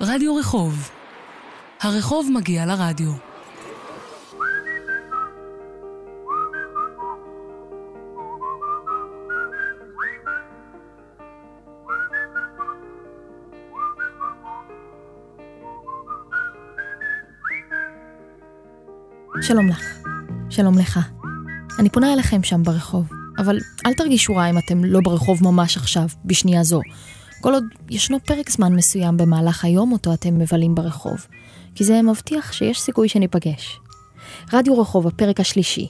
רדיו רחוב. הרחוב מגיע לרדיו. שלום לך. שלום לך. אני פונה אליכם שם ברחוב, אבל אל תרגישו רע אם אתם לא ברחוב ממש עכשיו, בשנייה זו. כל עוד ישנו פרק זמן מסוים במהלך היום אותו אתם מבלים ברחוב, כי זה מבטיח שיש סיכוי שניפגש. רדיו רחוב, הפרק השלישי.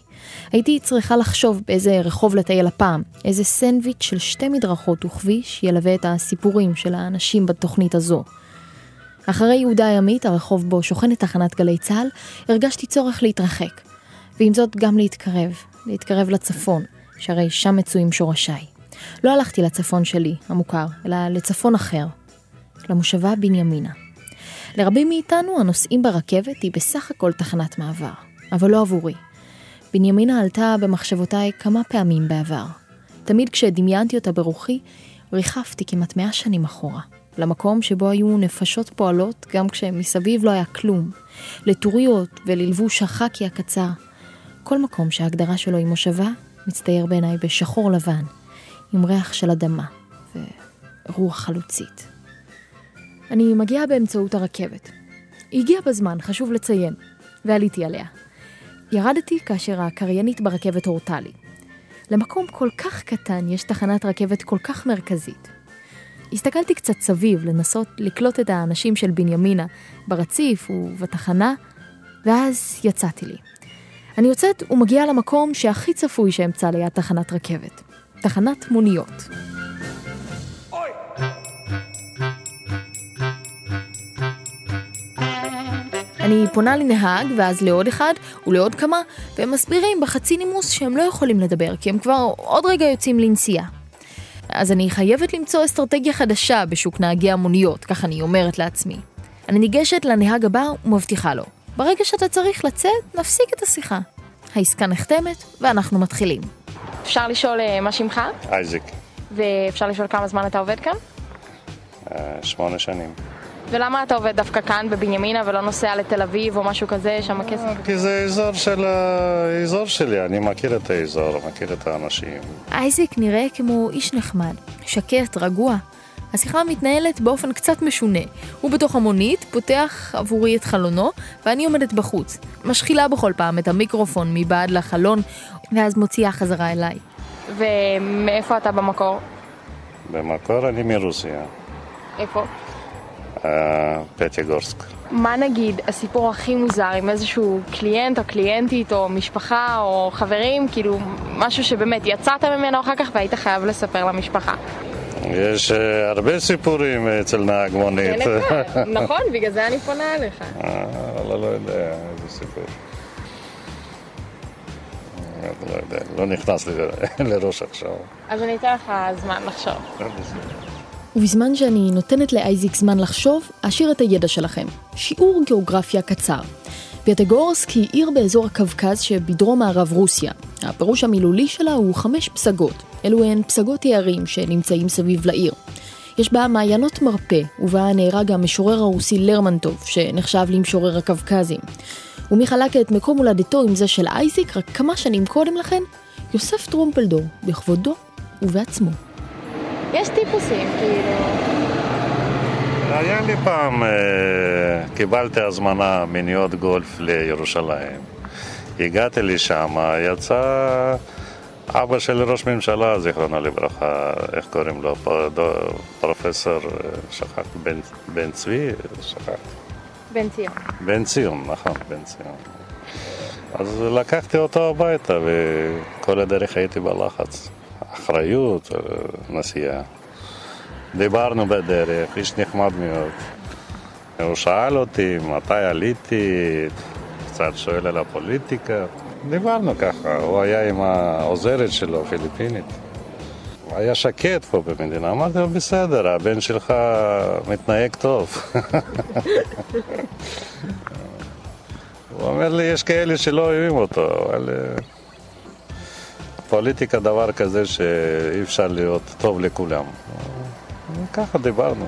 הייתי צריכה לחשוב באיזה רחוב לטייל הפעם, איזה סנדוויץ' של שתי מדרכות וכביש ילווה את הסיפורים של האנשים בתוכנית הזו. אחרי יהודה הימית, הרחוב בו שוכנת תחנת גלי צה"ל, הרגשתי צורך להתרחק. ועם זאת גם להתקרב, להתקרב לצפון, שהרי שם מצויים שורשיי. לא הלכתי לצפון שלי, המוכר, אלא לצפון אחר, למושבה בנימינה. לרבים מאיתנו הנוסעים ברכבת היא בסך הכל תחנת מעבר, אבל לא עבורי. בנימינה עלתה במחשבותיי כמה פעמים בעבר. תמיד כשדמיינתי אותה ברוחי, ריחפתי כמעט מאה שנים אחורה. למקום שבו היו נפשות פועלות גם כשמסביב לא היה כלום, לטוריות וללבוש החאקי הקצר. כל מקום שההגדרה שלו היא מושבה, מצטייר בעיניי בשחור לבן, עם ריח של אדמה ורוח חלוצית. אני מגיעה באמצעות הרכבת. היא הגיעה בזמן, חשוב לציין, ועליתי עליה. ירדתי כאשר הקריינית ברכבת הורתה לי. למקום כל כך קטן יש תחנת רכבת כל כך מרכזית. הסתכלתי קצת סביב לנסות לקלוט את האנשים של בנימינה ברציף ובתחנה, ואז יצאתי לי. אני יוצאת ומגיעה למקום שהכי צפוי שאמצא ליד תחנת רכבת. תחנת מוניות. אני פונה לנהג, ואז לעוד אחד, ולעוד כמה, והם מסבירים בחצי נימוס שהם לא יכולים לדבר, כי הם כבר עוד רגע יוצאים לנסיעה. אז אני חייבת למצוא אסטרטגיה חדשה בשוק נהגי המוניות, כך אני אומרת לעצמי. אני ניגשת לנהג הבא ומבטיחה לו, ברגע שאתה צריך לצאת, נפסיק את השיחה. העסקה נחתמת, ואנחנו מתחילים. אפשר לשאול אה, מה שמך? אייזק, ואפשר לשאול כמה זמן אתה עובד כאן? אה, שמונה שנים. ולמה אתה עובד דווקא כאן בבנימינה ולא נוסע לתל אביב או משהו כזה, שם הכסף? כי זה אזור של האזור שלי, אני מכיר את האזור, מכיר את האנשים. אייזק נראה כמו איש נחמד, שקט, רגוע. השיחה מתנהלת באופן קצת משונה. הוא בתוך המונית, פותח עבורי את חלונו, ואני עומדת בחוץ. משחילה בכל פעם את המיקרופון מבעד לחלון, ואז מוציאה חזרה אליי. ומאיפה אתה במקור? במקור אני מרוסיה, איפה? אה, פטיגורסק. מה נגיד הסיפור הכי מוזר עם איזשהו קליינט או קליינטית או משפחה או חברים, כאילו משהו שבאמת יצאת ממנו אחר כך והיית חייב לספר למשפחה. יש אה, הרבה סיפורים אצל נהג מונית. נכון, בגלל זה אני פונה אליך. אה, אבל לא יודע איזה סיפור. לא יודע, לא נכנס לי לראש עכשיו. אז אני אתן לך זמן לחשוב. ובזמן שאני נותנת לאייזיק זמן לחשוב, אשאיר את הידע שלכם. שיעור גיאוגרפיה קצר. פיאטגורסק היא עיר באזור הקווקז שבדרום מערב רוסיה. הפירוש המילולי שלה הוא חמש פסגות. אלו הן פסגות יערים שנמצאים סביב לעיר. יש בה מעיינות מרפא, ובה נהרג המשורר הרוסי לרמנטוב, שנחשב למשורר הקווקזים. ומי חלק את מקום הולדתו עם זה של אייזיק רק כמה שנים קודם לכן? יוסף טרומפלדור, בכבודו ובעצמו. יש טיפוסים, כאילו... היה לי פעם, אה, קיבלתי הזמנה מניות גולף לירושלים. הגעתי לשם, יצא אבא של ראש ממשלה, זיכרונו לברכה, איך קוראים לו? פרופסור, אה, שכח, בן, בן צבי? שכח. בן ציון. בן ציון, נכון, בן ציון. אז לקחתי אותו הביתה וכל הדרך הייתי בלחץ. אחריות, אה, נסיעה. דיברנו בדרך, איש נחמד מאוד. הוא שאל אותי מתי עליתי, קצת שואל על הפוליטיקה. דיברנו ככה, הוא היה עם העוזרת שלו, פיליפינית. היה שקט פה במדינה, אמרתי לו, בסדר, הבן שלך מתנהג טוב. הוא אומר לי, יש כאלה שלא אוהבים אותו, אבל... אה, פוליטיקה דבר כזה שאי אפשר להיות טוב לכולם. ככה דיברנו.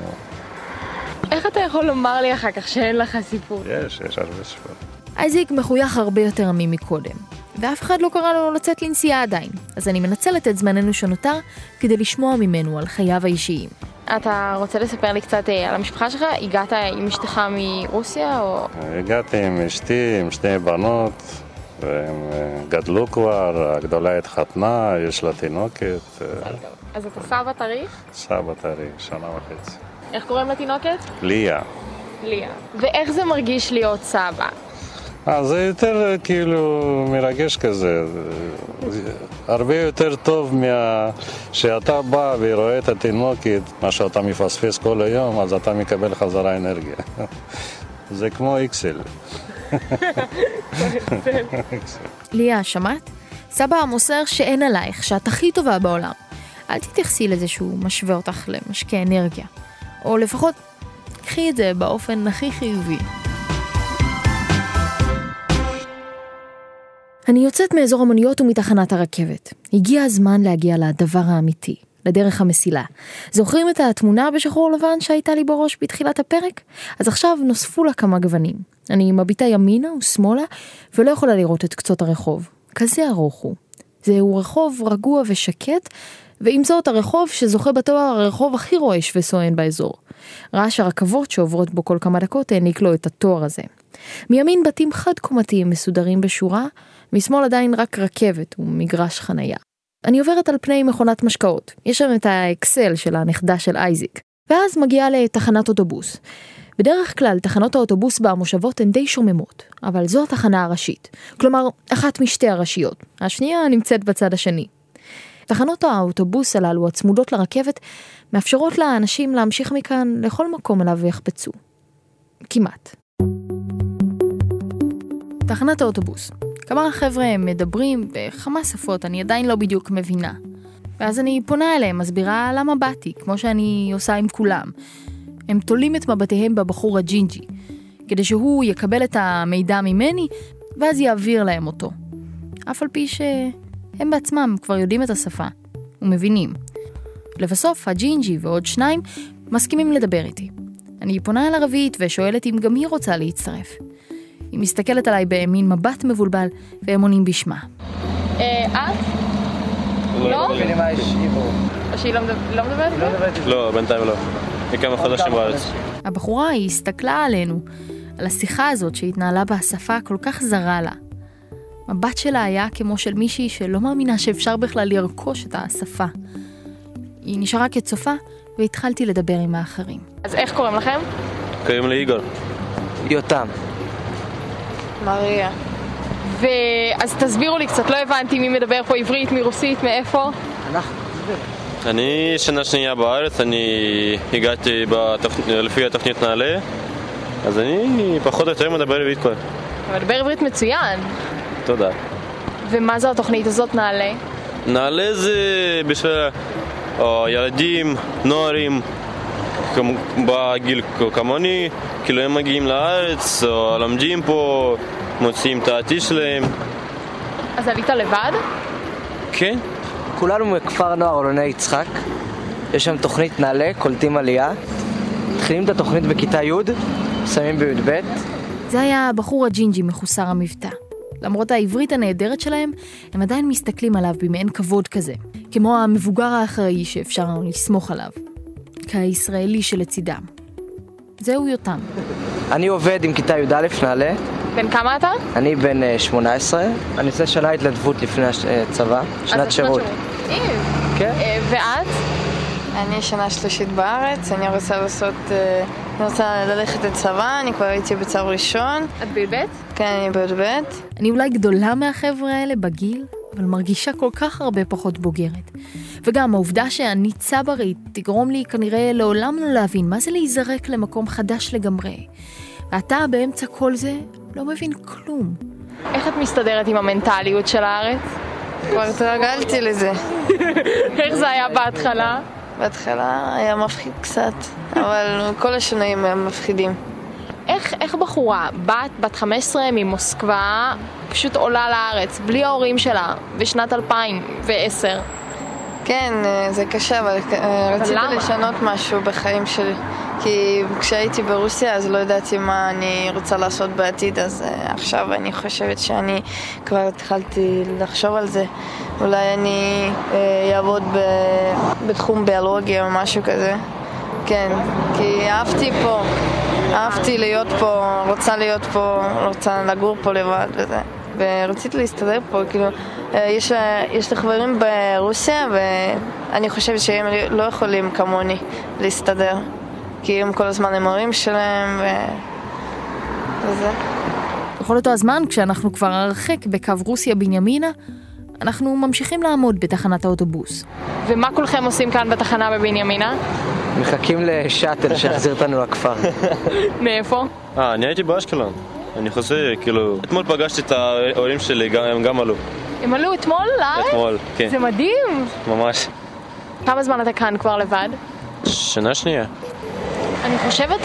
איך אתה יכול לומר לי אחר כך שאין לך סיפור? יש, יש הרבה סיפור. אייזיק מחוייך הרבה יותר ממקודם, ואף אחד לא קרא לו לצאת לנסיעה עדיין, אז אני מנצלת את זמננו שנותר כדי לשמוע ממנו על חייו האישיים. אתה רוצה לספר לי קצת אה, על המשפחה שלך? הגעת עם אשתך מרוסיה או... הגעתי עם אשתי, עם שתי בנות, והם אה, גדלו כבר, הגדולה התחתנה, יש לה תינוקת, אה, אז אתה סבא טרי? סבא טרי, שנה וחצי. איך קוראים לתינוקת? ליה. ליה. ואיך זה מרגיש להיות סבא? אה, זה יותר כאילו מרגש כזה, זה הרבה יותר טוב מה... שאתה בא ורואה את התינוקת, מה שאתה מפספס כל היום, אז אתה מקבל חזרה אנרגיה. זה כמו איקסל. ליה, שמעת? סבא מוסר שאין עלייך, שאת הכי טובה בעולם. אל תתייחסי לזה שהוא משווה אותך למשקה אנרגיה. או לפחות, קחי את זה באופן הכי חיובי. אני יוצאת מאזור המוניות ומתחנת הרכבת. הגיע הזמן להגיע לדבר האמיתי, לדרך המסילה. זוכרים את התמונה בשחור לבן שהייתה לי בראש בתחילת הפרק? אז עכשיו נוספו לה כמה גוונים. אני מביטה ימינה ושמאלה ולא יכולה לראות את קצות הרחוב. כזה ארוך הוא. זהו רחוב רגוע ושקט, ועם זאת הרחוב שזוכה בתואר הרחוב הכי רועש וסואן באזור. רעש הרכבות שעוברות בו כל כמה דקות העניק לו את התואר הזה. מימין בתים חד-קומתיים מסודרים בשורה, משמאל עדיין רק רכבת ומגרש חנייה. אני עוברת על פני מכונת משקאות, יש שם את האקסל של הנכדה של אייזיק, ואז מגיעה לתחנת אוטובוס. בדרך כלל תחנות האוטובוס במושבות הן די שוממות, אבל זו התחנה הראשית, כלומר אחת משתי הראשיות, השנייה נמצאת בצד השני. תחנות האוטובוס הללו הצמודות לרכבת מאפשרות לאנשים להמשיך מכאן לכל מקום אליו יחפצו. כמעט. תחנת האוטובוס. כמה חבר'ה מדברים בכמה שפות, אני עדיין לא בדיוק מבינה. ואז אני פונה אליהם, מסבירה למה באתי, כמו שאני עושה עם כולם. הם תולים את מבטיהם בבחור הג'ינג'י, כדי שהוא יקבל את המידע ממני, ואז יעביר להם אותו. אף על פי שהם בעצמם כבר יודעים את השפה, ומבינים. לבסוף, הג'ינג'י ועוד שניים מסכימים לדבר איתי. אני פונה אל הרביעית ושואלת אם גם היא רוצה להצטרף. היא מסתכלת עליי במין מבט מבולבל, והם עונים בשמה. אה, את? לא? או שהיא לא מדברת? לא, בינתיים לא. היא כמה חודשים בארץ. הבחורה, היא הסתכלה עלינו, על השיחה הזאת שהתנהלה בשפה כל כך זרה לה. מבט שלה היה כמו של מישהי שלא מאמינה שאפשר בכלל לרכוש את השפה. היא נשארה כצופה, והתחלתי לדבר עם האחרים. אז איך קוראים לכם? קוראים לי איגור. יותם. מריה. ואז תסבירו לי קצת, לא הבנתי מי מדבר פה עברית, מרוסית, מאיפה? אנחנו. אני שנה שנייה בארץ, אני הגעתי בתוכ... לפי התוכנית נעל"ה, אז אני פחות או יותר מדבר עברית כבר. אתה מדבר עברית מצוין. תודה. ומה זו התוכנית הזאת, נעל"ה? נעל"ה זה בשביל ילדים, נוערים, בגיל כמוני, כאילו הם מגיעים לארץ, או לומדים פה, מוציאים את העתיד שלהם. אז עלית לבד? כן, כולנו מכפר נוער אלוני יצחק. יש שם תוכנית נעל"ה, קולטים עלייה. מתחילים את התוכנית בכיתה י', מסיימים בי"ב. זה היה הבחור הג'ינג'י מחוסר המבטא. למרות העברית הנהדרת שלהם, הם עדיין מסתכלים עליו במעין כבוד כזה, כמו המבוגר האחראי שאפשר לסמוך עליו, כהישראלי שלצידם. זהו יותם. אני עובד עם כיתה י"א נעל"ה. בן כמה אתה? אני בן אה, 18. אני עושה שנה התנדבות לפני הצבא, שנת שירות. כן. ואת? אני שנה שלישית בארץ, אני רוצה לעשות, אה, אני רוצה ללכת לצבא, אני כבר הייתי בצו ראשון, את בי"ב? כן, אני בי"ב. אני אולי גדולה מהחבר'ה האלה בגיל, אבל מרגישה כל כך הרבה פחות בוגרת. וגם העובדה שאני צברית תגרום לי כנראה לעולם לא להבין מה זה להיזרק למקום חדש לגמרי. ואתה באמצע כל זה לא מבין כלום. איך את מסתדרת עם המנטליות של הארץ? כבר התרגלתי לזה. איך זה היה בהתחלה? בהתחלה היה מפחיד קצת, אבל כל השינויים הם מפחידים. איך, איך בחורה, בת, בת 15 ממוסקבה, פשוט עולה לארץ, בלי ההורים שלה, בשנת 2010? כן, אה, זה קשה, אבל אה, רציתי למה? לשנות משהו בחיים שלי. כי כשהייתי ברוסיה אז לא ידעתי מה אני רוצה לעשות בעתיד, אז uh, עכשיו אני חושבת שאני כבר התחלתי לחשוב על זה. אולי אני אעבוד uh, בתחום ביולוגיה או משהו כזה. כן, כי אהבתי פה, אהבתי להיות פה, רוצה להיות פה, רוצה לגור פה לבד וזה. ורציתי להסתדר פה, כאילו, אה, יש, יש לי חברים ברוסיה ואני חושבת שהם לא יכולים כמוני להסתדר, כי הם כל הזמן עם ההורים שלהם ו... וזה. בכל אותו הזמן, כשאנחנו כבר הרחק בקו רוסיה-בנימינה, אנחנו ממשיכים לעמוד בתחנת האוטובוס. ומה כולכם עושים כאן בתחנה בבנימינה? מחכים לשאטל שיחזיר אותנו לכפר. מאיפה? אה, אני הייתי באשקלון. אני חוזר, כאילו, אתמול פגשתי את ההורים שלי, הם גם עלו. הם עלו אתמול לארץ? אתמול, כן. זה מדהים. ממש. כמה זמן אתה כאן כבר לבד? שנה שנייה. אני חושבת,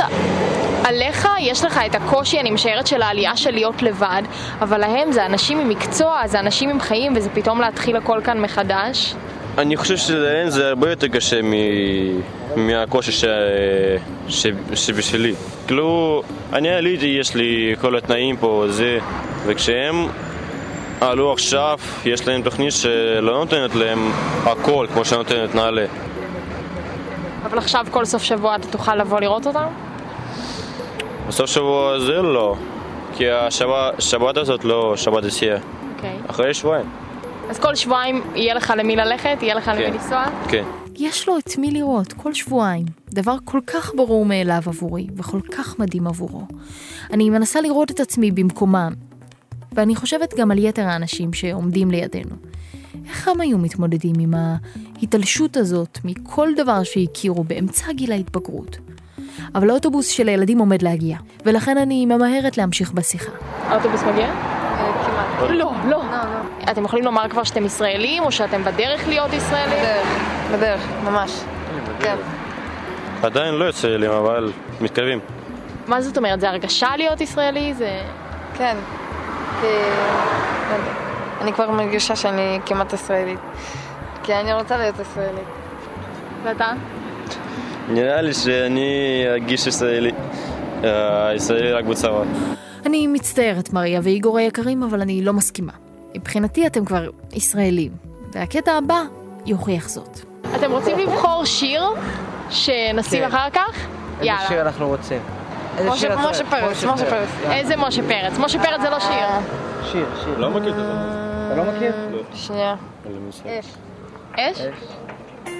עליך יש לך את הקושי, אני משערת, של העלייה של להיות לבד, אבל להם זה אנשים עם מקצוע, זה אנשים עם חיים, וזה פתאום להתחיל הכל כאן מחדש. אני חושב שלהם זה הרבה יותר קשה מ... מהקושי ש... ש... שבשבילי. כאילו, אני עליתי, יש לי כל התנאים פה, זה, וכשהם עלו עכשיו, יש להם תוכנית שלא נותנת להם הכל כמו שנותנת נעלה. אבל עכשיו כל סוף שבוע אתה תוכל לבוא לראות אותם? בסוף שבוע זה לא, כי השבת הזאת לא שבת עשייה. אוקיי. אחרי שבועיים. אז כל שבועיים יהיה לך למי ללכת? יהיה לך למי לנסוע? כן. יש לו את מי לראות כל שבועיים. דבר כל כך ברור מאליו עבורי, וכל כך מדהים עבורו. אני מנסה לראות את עצמי במקומם, ואני חושבת גם על יתר האנשים שעומדים לידינו. איך הם היו מתמודדים עם ההתעלשות הזאת מכל דבר שהכירו באמצע גיל ההתבגרות? אבל האוטובוס של הילדים עומד להגיע, ולכן אני ממהרת להמשיך בשיחה. האוטובוס מגיע? כמעט. לא, לא. אתם יכולים לומר כבר שאתם ישראלים, או שאתם בדרך להיות ישראלים? בדרך, בדרך, ממש. כן. עדיין לא ישראלים, אבל מתקרבים. מה זאת אומרת? זה הרגשה להיות ישראלי? זה... כן. כי... אני כבר מרגישה שאני כמעט ישראלית. כי אני רוצה להיות ישראלית. ואתה? נראה לי שאני ארגיש ישראלי. אה, ישראלי רק בצבא. אני מצטערת, מריה ואיגור היקרים, אבל אני לא מסכימה. מבחינתי אתם כבר ישראלים, והקטע הבא יוכיח זאת. אתם רוצים לבחור שיר שנשים כן. אחר כך? איזה יאללה. שיר אנחנו רוצים? איזה משה-? פרץ, משה פרץ. איזה משה פרץ? משה פרץ זה לא שיר. אה, שיר, שיר. לא מכיר את זה. אתה לא מכיר? שנייה. אש. אש?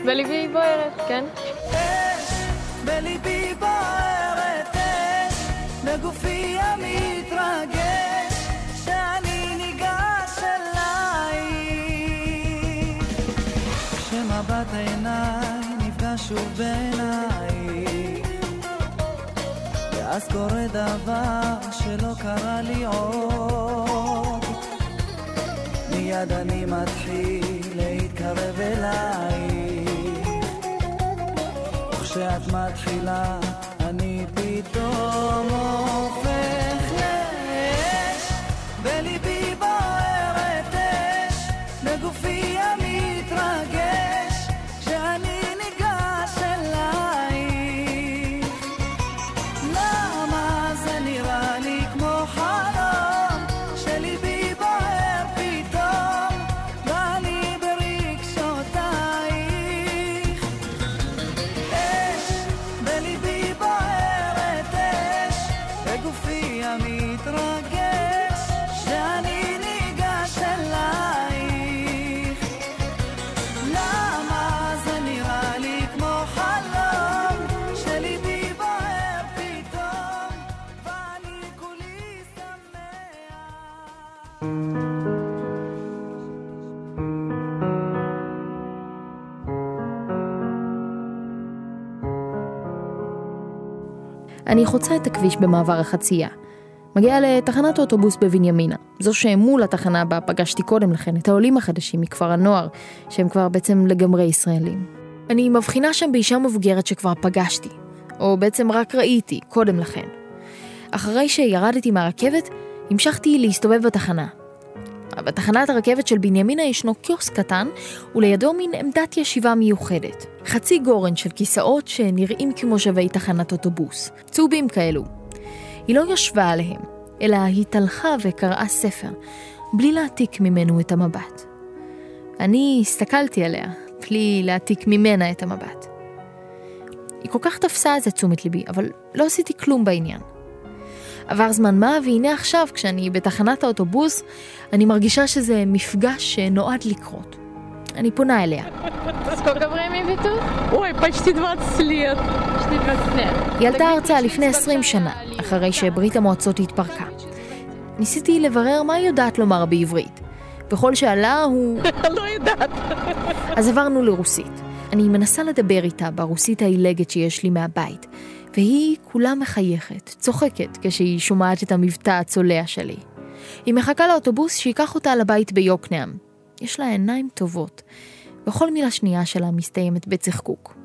בליבי בוערת, כן? בליבי בוערת אש, בגופי המתרגש, נפגש שוב בעינייך, ואז קורה דבר שלא קרה לי עוד. מיד אני מתחיל להתקרב אלייך. וכשאת מתחילה, אני פתאום הופך אני חוצה את הכביש במעבר החצייה. מגיעה לתחנת אוטובוס בבנימינה, זו שמול התחנה בה פגשתי קודם לכן את העולים החדשים מכפר הנוער, שהם כבר בעצם לגמרי ישראלים. אני מבחינה שם באישה מבוגרת שכבר פגשתי, או בעצם רק ראיתי קודם לכן. אחרי שירדתי מהרכבת, המשכתי להסתובב בתחנה. בתחנת הרכבת של בנימינה ישנו קיוסק קטן, ולידו מין עמדת ישיבה מיוחדת. חצי גורן של כיסאות שנראים כמו שווי תחנת אוטובוס. צהובים כאלו. היא לא ישבה עליהם, אלא התהלכה וקראה ספר, בלי להעתיק ממנו את המבט. אני הסתכלתי עליה, בלי להעתיק ממנה את המבט. היא כל כך תפסה את זה תשומת ליבי, אבל לא עשיתי כלום בעניין. עבר זמן מה, והנה עכשיו, כשאני בתחנת האוטובוס, אני מרגישה שזה מפגש שנועד לקרות. אני פונה אליה. היא עלתה ארצה לפני 20 שנה, אחרי שברית המועצות התפרקה. ניסיתי לברר מה היא יודעת לומר בעברית. וכל שאלה הוא... לא יודעת. אז עברנו לרוסית. אני מנסה לדבר איתה ברוסית העילגת שיש לי מהבית. והיא כולה מחייכת, צוחקת, כשהיא שומעת את המבטא הצולע שלי. היא מחכה לאוטובוס שייקח אותה לבית ביוקנעם. יש לה עיניים טובות, וכל מילה שנייה שלה מסתיימת בצחקוק.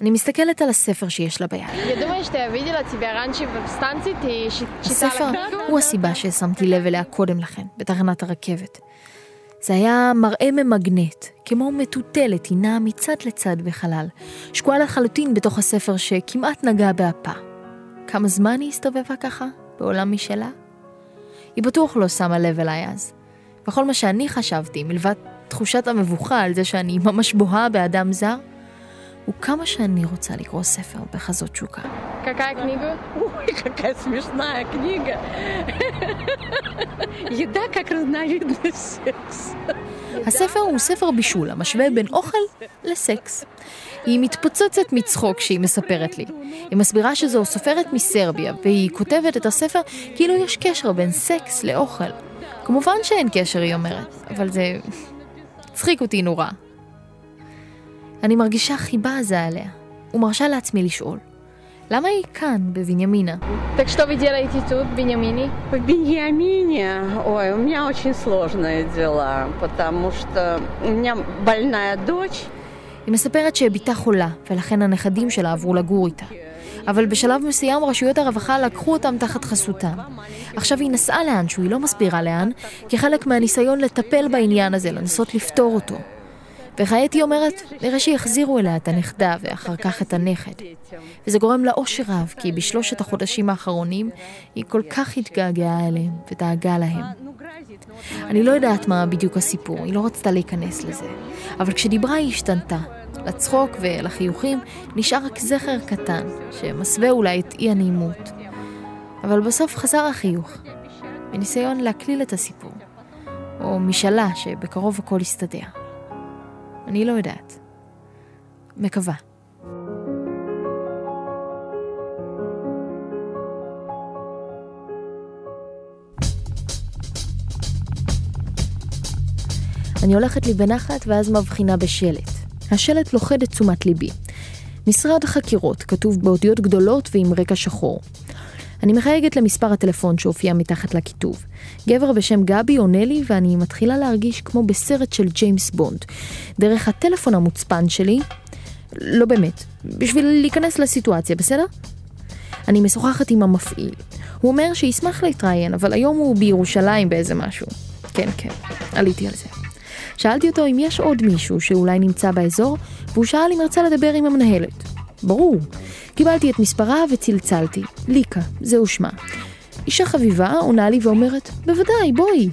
אני מסתכלת על הספר שיש לה ביד. הספר הוא הסיבה ששמתי לב אליה קודם לכן, בתחנת הרכבת. זה היה מראה ממגנט, כמו מטוטלת, היא נעה מצד לצד בחלל, שקועה לחלוטין בתוך הספר שכמעט נגע באפה. כמה זמן היא הסתובבה ככה, בעולם משלה? היא בטוח לא שמה לב אליי אז. וכל מה שאני חשבתי, מלבד תחושת המבוכה על זה שאני ממש בוהה באדם זר, הוא כמה שאני רוצה לקרוא ספר בחזות שוקה. Какая книга? Ой, какая смешная книга. Еда как разновидность секса. הספר הוא ספר בישול המשווה בין אוכל לסקס. היא מתפוצצת מצחוק כשהיא מספרת לי. היא מסבירה שזו סופרת מסרביה, והיא כותבת את הספר כאילו יש קשר בין סקס לאוכל. כמובן שאין קשר, היא אומרת, אבל זה הצחיק אותי נורא. אני מרגישה חיבה עזה עליה, ומרשה לעצמי לשאול, למה היא כאן, בבנימינה? Так что вы делаете тут, в Беньямине? В Беньямине, ой, у меня очень сложные дела, потому что у меня больная дочь. היא מספרת שבתה חולה, ולכן הנכדים שלה עברו לגור איתה. אבל בשלב מסוים רשויות הרווחה לקחו אותם תחת חסותם. עכשיו היא נסעה לאנשהו, היא לא מסבירה לאן, כחלק מהניסיון לטפל בעניין הזה, לנסות לפתור אותו. וכעת היא אומרת, נראה שיחזירו אליה את הנכדה ואחר כך את הנכד. וזה גורם לה אושר רב, כי בשלושת החודשים האחרונים היא כל כך התגעגעה אליהם ודאגה להם. אני לא יודעת מה בדיוק הסיפור, היא לא רצתה להיכנס לזה. אבל כשדיברה היא השתנתה. לצחוק ולחיוכים נשאר רק זכר קטן, שמסווה אולי את אי הנעימות. אבל בסוף חזר החיוך, בניסיון להקליל את הסיפור. או משאלה שבקרוב הכל יסתדר. אני לא יודעת. מקווה. אני הולכת לי בנחת ואז מבחינה בשלט. השלט לוכד את תשומת ליבי. משרד חקירות, כתוב באותיות גדולות ועם רקע שחור. אני מחייגת למספר הטלפון שהופיע מתחת לכיתוב. גבר בשם גבי עונה לי ואני מתחילה להרגיש כמו בסרט של ג'יימס בונד. דרך הטלפון המוצפן שלי, לא באמת, בשביל להיכנס לסיטואציה, בסדר? אני משוחחת עם המפעיל. הוא אומר שישמח להתראיין, אבל היום הוא בירושלים באיזה משהו. כן, כן, עליתי על זה. שאלתי אותו אם יש עוד מישהו שאולי נמצא באזור, והוא שאל אם רצה לדבר עם המנהלת. ברור. קיבלתי את מספרה וצלצלתי. ליקה, זהו שמה. אישה חביבה עונה לי ואומרת, בוודאי, בואי.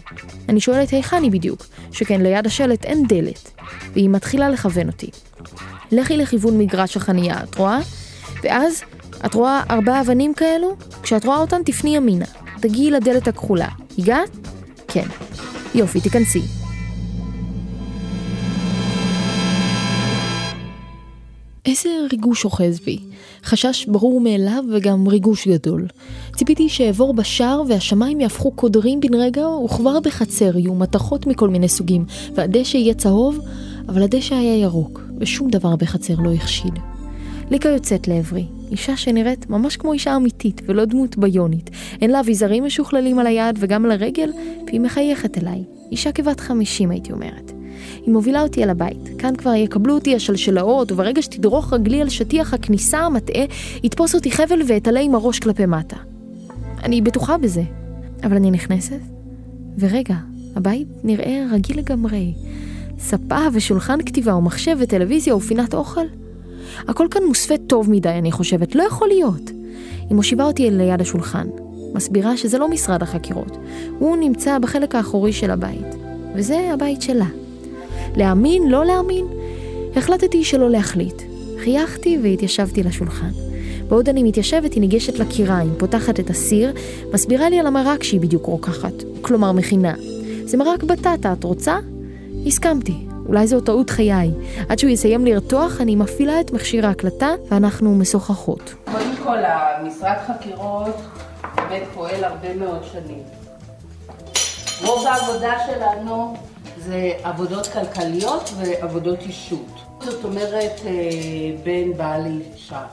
אני שואלת היכן היא בדיוק, שכן ליד השלט אין דלת. והיא מתחילה לכוון אותי. לכי לכיוון מגרש החנייה, את רואה? ואז, את רואה ארבע אבנים כאלו? כשאת רואה אותן תפני ימינה. תגיעי לדלת הכחולה. הגעת? כן. יופי, תיכנסי. איזה ריגוש אוחז בי. חשש ברור מאליו וגם ריגוש גדול. ציפיתי שאעבור בשער והשמיים יהפכו קודרים בן רגע וכבר בחצר יהיו מתכות מכל מיני סוגים והדשא יהיה צהוב, אבל הדשא היה ירוק ושום דבר בחצר לא החשיד. ליקה יוצאת לעברי, אישה שנראית ממש כמו אישה אמיתית ולא דמות ביונית. אין לה אביזרים משוכללים על היד וגם על הרגל, והיא מחייכת אליי. אישה כבת חמישים הייתי אומרת. היא מובילה אותי אל הבית. כאן כבר יקבלו אותי השלשלאות, וברגע שתדרוך רגלי על שטיח הכניסה המטעה, יתפוס אותי חבל ואתעלה עם הראש כלפי מטה. אני בטוחה בזה. אבל אני נכנסת, ורגע, הבית נראה רגיל לגמרי. ספה ושולחן כתיבה ומחשב וטלוויזיה ופינת אוכל. הכל כאן מוסווה טוב מדי, אני חושבת, לא יכול להיות. היא מושיבה אותי ליד השולחן. מסבירה שזה לא משרד החקירות. הוא נמצא בחלק האחורי של הבית. וזה הבית שלה. להאמין, לא להאמין? החלטתי שלא להחליט. חייכתי והתיישבתי לשולחן. בעוד אני מתיישבת, היא ניגשת לקיריים, פותחת את הסיר, מסבירה לי על המרק שהיא בדיוק רוקחת, כלומר מכינה. זה מרק בטטה, את רוצה? הסכמתי. אולי זו טעות חיי. עד שהוא יסיים לרתוח, אני מפעילה את מכשיר ההקלטה, ואנחנו משוחחות. קודם כל, המשרד חקירות באמת פועל הרבה מאוד שנים. רוב העבודה שלנו זה עבודות כלכליות ועבודות אישות. זאת אומרת, אה, בין בעל לאישה.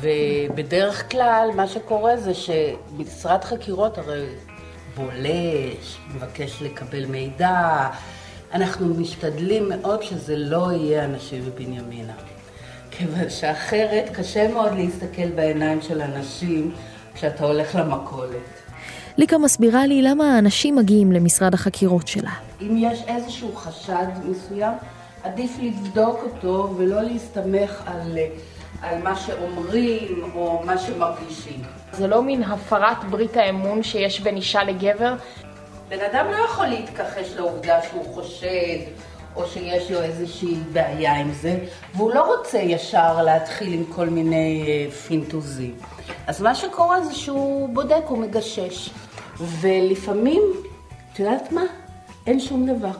ובדרך כלל מה שקורה זה שמשרד חקירות הרי בולש, מבקש לקבל מידע, אנחנו משתדלים מאוד שזה לא יהיה אנשים מבנימינה. כיוון שאחרת קשה מאוד להסתכל בעיניים של אנשים כשאתה הולך למכולת. ליקה מסבירה לי למה האנשים מגיעים למשרד החקירות שלה. אם יש איזשהו חשד מסוים, עדיף לבדוק אותו ולא להסתמך על, על מה שאומרים או מה שמרגישים. זה לא מין הפרת ברית האמון שיש בין אישה לגבר? בן אדם לא יכול להתכחש לעובדה שהוא חושד או שיש לו איזושהי בעיה עם זה, והוא לא רוצה ישר להתחיל עם כל מיני אה, פינטוזים. אז מה שקורה זה שהוא בודק, הוא מגשש. ולפעמים, את יודעת מה? אין שום דבר.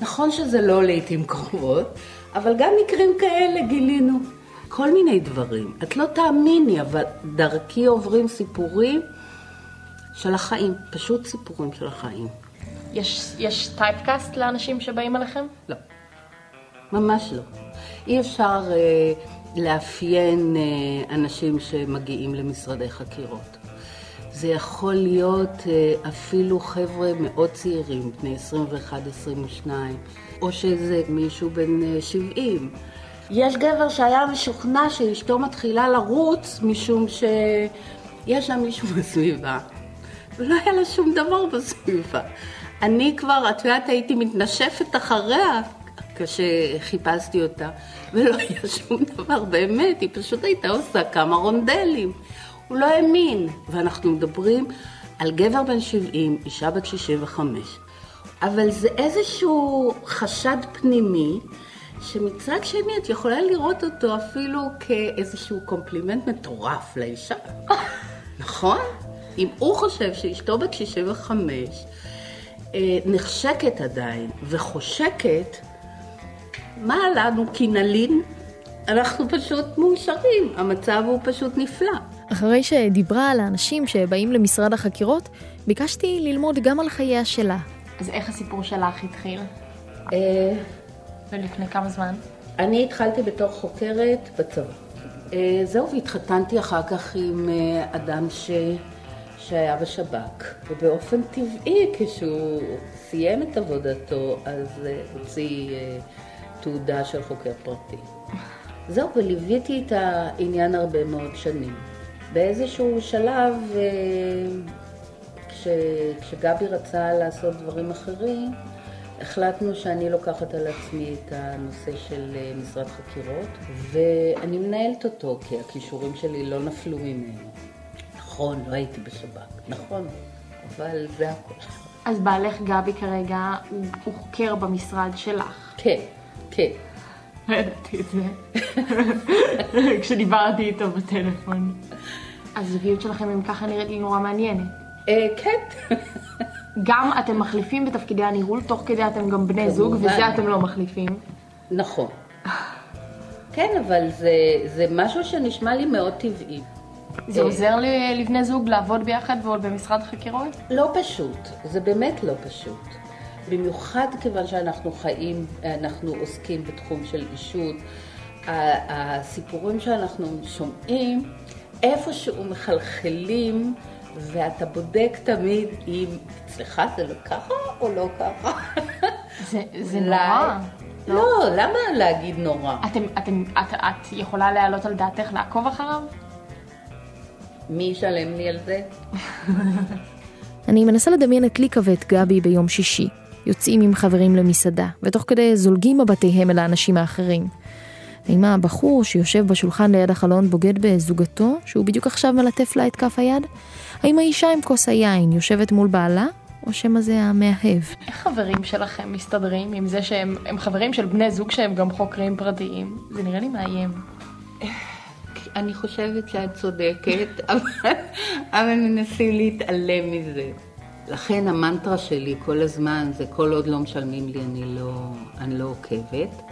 נכון שזה לא לעיתים קרובות, אבל גם מקרים כאלה גילינו. כל מיני דברים. את לא תאמיני, אבל דרכי עוברים סיפורים של החיים, פשוט סיפורים של החיים. יש, יש טייפקאסט לאנשים שבאים אליכם? לא, ממש לא. אי אפשר אה, לאפיין אה, אנשים שמגיעים למשרדי חקירות. זה יכול להיות אה, אפילו חבר'ה מאוד צעירים, בני 21-22, או שזה מישהו בן אה, 70. יש גבר שהיה משוכנע שאשתו מתחילה לרוץ משום שיש לה מישהו בסביבה, ולא היה לה שום דבר בסביבה. אני כבר, את יודעת, הייתי מתנשפת אחריה כשחיפשתי אותה, ולא היה שום דבר באמת, היא פשוט הייתה עושה כמה רונדלים. הוא לא האמין, ואנחנו מדברים על גבר בן 70, אישה בת 65. אבל זה איזשהו חשד פנימי, שמצד שני את יכולה לראות אותו אפילו כאיזשהו קומפלימנט מטורף לאישה. נכון? אם הוא חושב שאשתו בת 65 אה, נחשקת עדיין וחושקת, מה לנו כי נלין? אנחנו פשוט מאושרים, המצב הוא פשוט נפלא. אחרי שדיברה על האנשים שבאים למשרד החקירות, ביקשתי ללמוד גם על חייה שלה. אז איך הסיפור שלך התחיל? אה, ולפני כמה זמן? אני התחלתי בתור חוקרת בצבא. אה, זהו, והתחתנתי אחר כך עם אה, אדם ש... שהיה בשב"כ, ובאופן טבעי, כשהוא סיים את עבודתו, אז הוציא תעודה של חוקר פרטי. זהו, וליוויתי את העניין הרבה מאוד שנים. באיזשהו שלב, אה, כש, כשגבי רצה לעשות דברים אחרים, החלטנו שאני לוקחת על עצמי את הנושא של אה, משרד חקירות, ואני מנהלת אותו, כי הכישורים שלי לא נפלו ממנו. נכון, לא הייתי בשב"כ, נכון, אבל זה הכול. אז בעלך גבי כרגע הוא, הוא חוקר במשרד שלך. כן, כן. לא ידעתי את זה. כשדיברתי איתו בטלפון. הזוגיות שלכם אם ככה נראית לי נורא מעניינת. אה, כן. גם אתם מחליפים בתפקידי הניהול, תוך כדי אתם גם בני זוג. וזה אתם לא מחליפים. נכון. כן, אבל זה, זה משהו שנשמע לי מאוד טבעי. זה אה, עוזר ל- לבני זוג לעבוד ביחד ועוד במשרד חקירות? לא פשוט, זה באמת לא פשוט. במיוחד כיוון שאנחנו חיים, אנחנו עוסקים בתחום של אישות. הסיפורים שאנחנו שומעים איפשהו מחלחלים, ואתה בודק תמיד אם אצלך זה לא ככה או לא ככה. זה, זה נורא. לא, למה להגיד נורא? אתם, אתם, את, את יכולה להעלות על דעתך לעקוב אחריו? מי ישלם לי על זה? אני מנסה לדמיין את ליקה ואת גבי ביום שישי, יוצאים עם חברים למסעדה, ותוך כדי זולגים מבתיהם אל האנשים האחרים. האם הבחור שיושב בשולחן ליד החלון בוגד בזוגתו, שהוא בדיוק עכשיו מלטף לה את כף היד? האם האישה עם כוס היין יושבת מול בעלה, או שמא זה המאהב? איך חברים שלכם מסתדרים עם זה שהם הם חברים של בני זוג שהם גם חוקרים פרטיים? זה נראה לי מאיים. אני חושבת שאת צודקת, אבל, אבל מנסים להתעלם מזה. לכן המנטרה שלי כל הזמן זה כל עוד לא משלמים לי אני לא, אני לא עוקבת.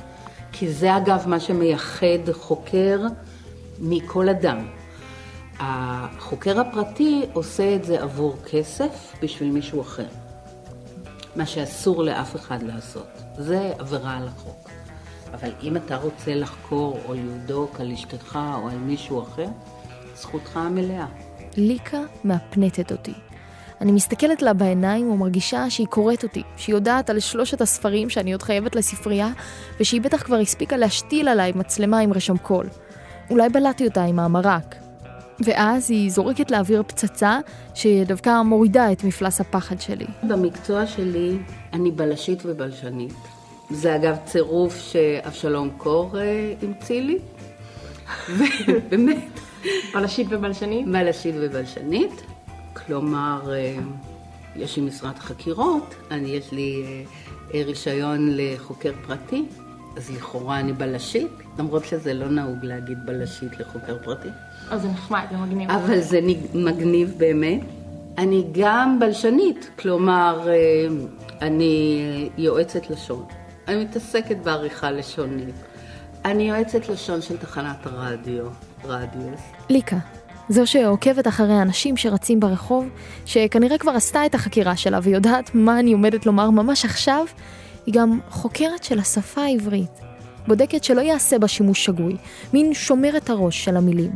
כי זה אגב מה שמייחד חוקר מכל אדם. החוקר הפרטי עושה את זה עבור כסף בשביל מישהו אחר. מה שאסור לאף אחד לעשות. זה עבירה על החוק. אבל אם אתה רוצה לחקור או לבדוק על אשתך או על מישהו אחר, זכותך המלאה. ליקה מהפנטת אותי. אני מסתכלת לה בעיניים ומרגישה שהיא קוראת אותי, שהיא יודעת על שלושת הספרים שאני עוד חייבת לספרייה, ושהיא בטח כבר הספיקה להשתיל עליי מצלמה עם רשם קול. אולי בלעתי אותה עם המרק. ואז היא זורקת לאוויר פצצה שדווקא מורידה את מפלס הפחד שלי. במקצוע שלי אני בלשית ובלשנית. זה אגב צירוף שאבשלום קור אה, המציא לי. באמת. בלשית ובלשנית? בלשית ובלשנית. כלומר, אה, יש לי משרד חקירות, אני, יש לי אה, רישיון לחוקר פרטי, אז לכאורה אני בלשית, למרות שזה לא נהוג להגיד בלשית לחוקר פרטי. אז זה נחמד, זה מגניב. אבל זה מגניב באמת. אני גם בלשנית, כלומר, אה, אני יועצת לשון. אני מתעסקת בעריכה לשונית. אני יועצת לשון של תחנת הרדיו, רדיוס. ליקה, זו שעוקבת אחרי אנשים שרצים ברחוב, שכנראה כבר עשתה את החקירה שלה ויודעת מה אני עומדת לומר ממש עכשיו, היא גם חוקרת של השפה העברית. בודקת שלא יעשה בה שימוש שגוי, מין שומרת הראש של המילים.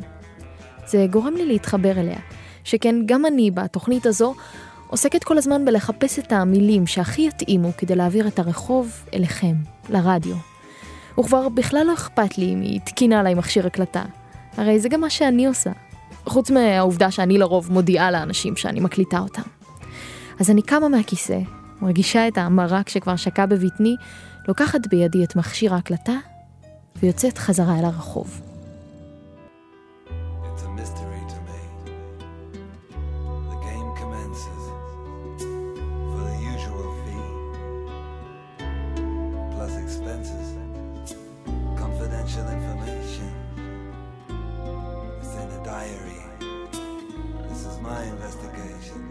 זה גורם לי להתחבר אליה, שכן גם אני בתוכנית הזו עוסקת כל הזמן בלחפש את המילים שהכי יתאימו כדי להעביר את הרחוב אליכם, לרדיו. וכבר בכלל לא אכפת לי אם היא תקינה עליי מכשיר הקלטה. הרי זה גם מה שאני עושה. חוץ מהעובדה שאני לרוב מודיעה לאנשים שאני מקליטה אותם. אז אני קמה מהכיסא, מרגישה את המרק שכבר שקע בבטני, לוקחת בידי את מכשיר ההקלטה ויוצאת חזרה אל הרחוב. my investigation.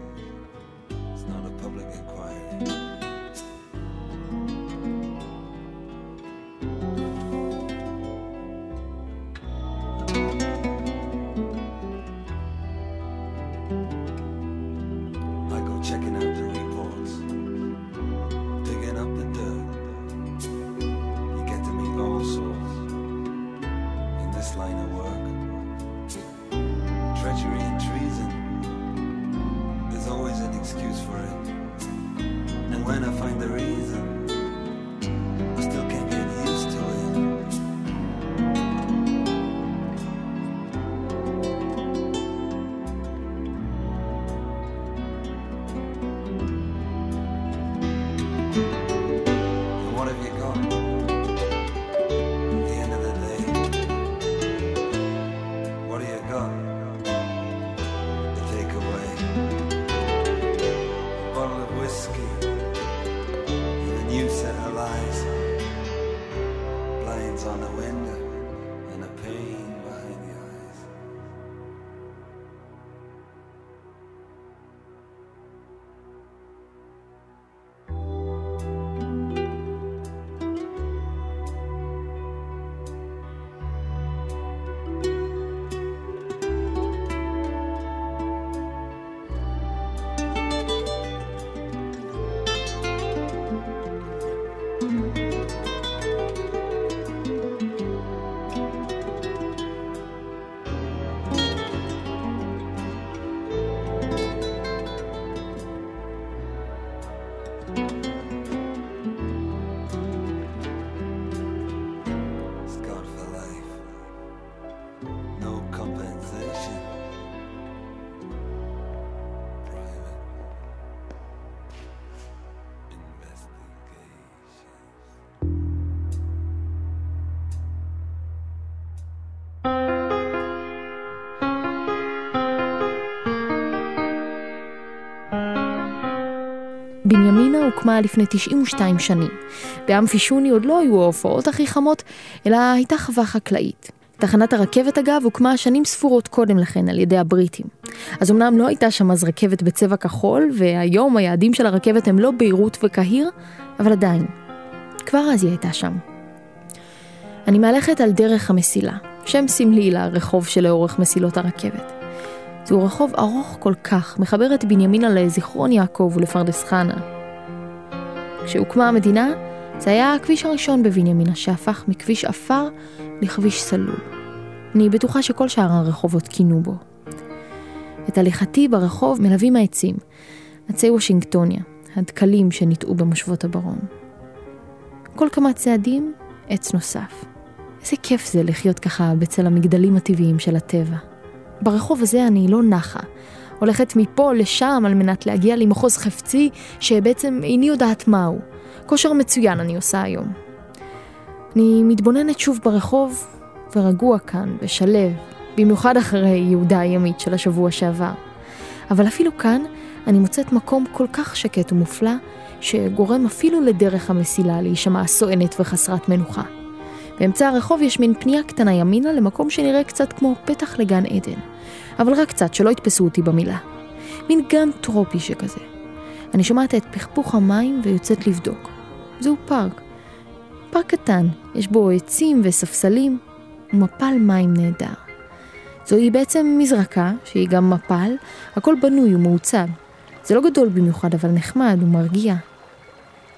It's not a public inquiry. הוקמה לפני 92 שנים. באמפי שוני עוד לא היו ההופעות הכי חמות, אלא הייתה חווה חקלאית. תחנת הרכבת אגב הוקמה שנים ספורות קודם לכן על ידי הבריטים. אז אמנם לא הייתה שם אז רכבת בצבע כחול, והיום היעדים של הרכבת הם לא ביירות וקהיר, אבל עדיין. כבר אז היא הייתה שם. אני מהלכת על דרך המסילה, שם סמלי לרחוב שלאורך מסילות הרכבת. זהו רחוב ארוך כל כך, מחבר את בנימינה לזיכרון יעקב ולפרדס חנה. כשהוקמה המדינה, זה היה הכביש הראשון בבנימינה שהפך מכביש עפר לכביש סלול. אני בטוחה שכל שאר הרחובות כינו בו. את הליכתי ברחוב מלווים העצים, עצי וושינגטוניה, הדקלים שניטעו במושבות הברון. כל כמה צעדים, עץ נוסף. איזה כיף זה לחיות ככה בצל המגדלים הטבעיים של הטבע. ברחוב הזה אני לא נחה. הולכת מפה לשם על מנת להגיע למחוז חפצי, שבעצם איני יודעת מהו. כושר מצוין אני עושה היום. אני מתבוננת שוב ברחוב, ורגוע כאן, ושלב, במיוחד אחרי יהודה הימית של השבוע שעבר. אבל אפילו כאן, אני מוצאת מקום כל כך שקט ומופלא, שגורם אפילו לדרך המסילה להישמע סואנת וחסרת מנוחה. באמצע הרחוב יש מין פנייה קטנה ימינה למקום שנראה קצת כמו פתח לגן עדן. אבל רק קצת, שלא יתפסו אותי במילה. מין גן טרופי שכזה. אני שומעת את פכפוך המים ויוצאת לבדוק. זהו פארק. פארק קטן, יש בו עצים וספסלים, ומפל מים נהדר. זוהי בעצם מזרקה, שהיא גם מפל, הכל בנוי ומעוצב. זה לא גדול במיוחד, אבל נחמד ומרגיע.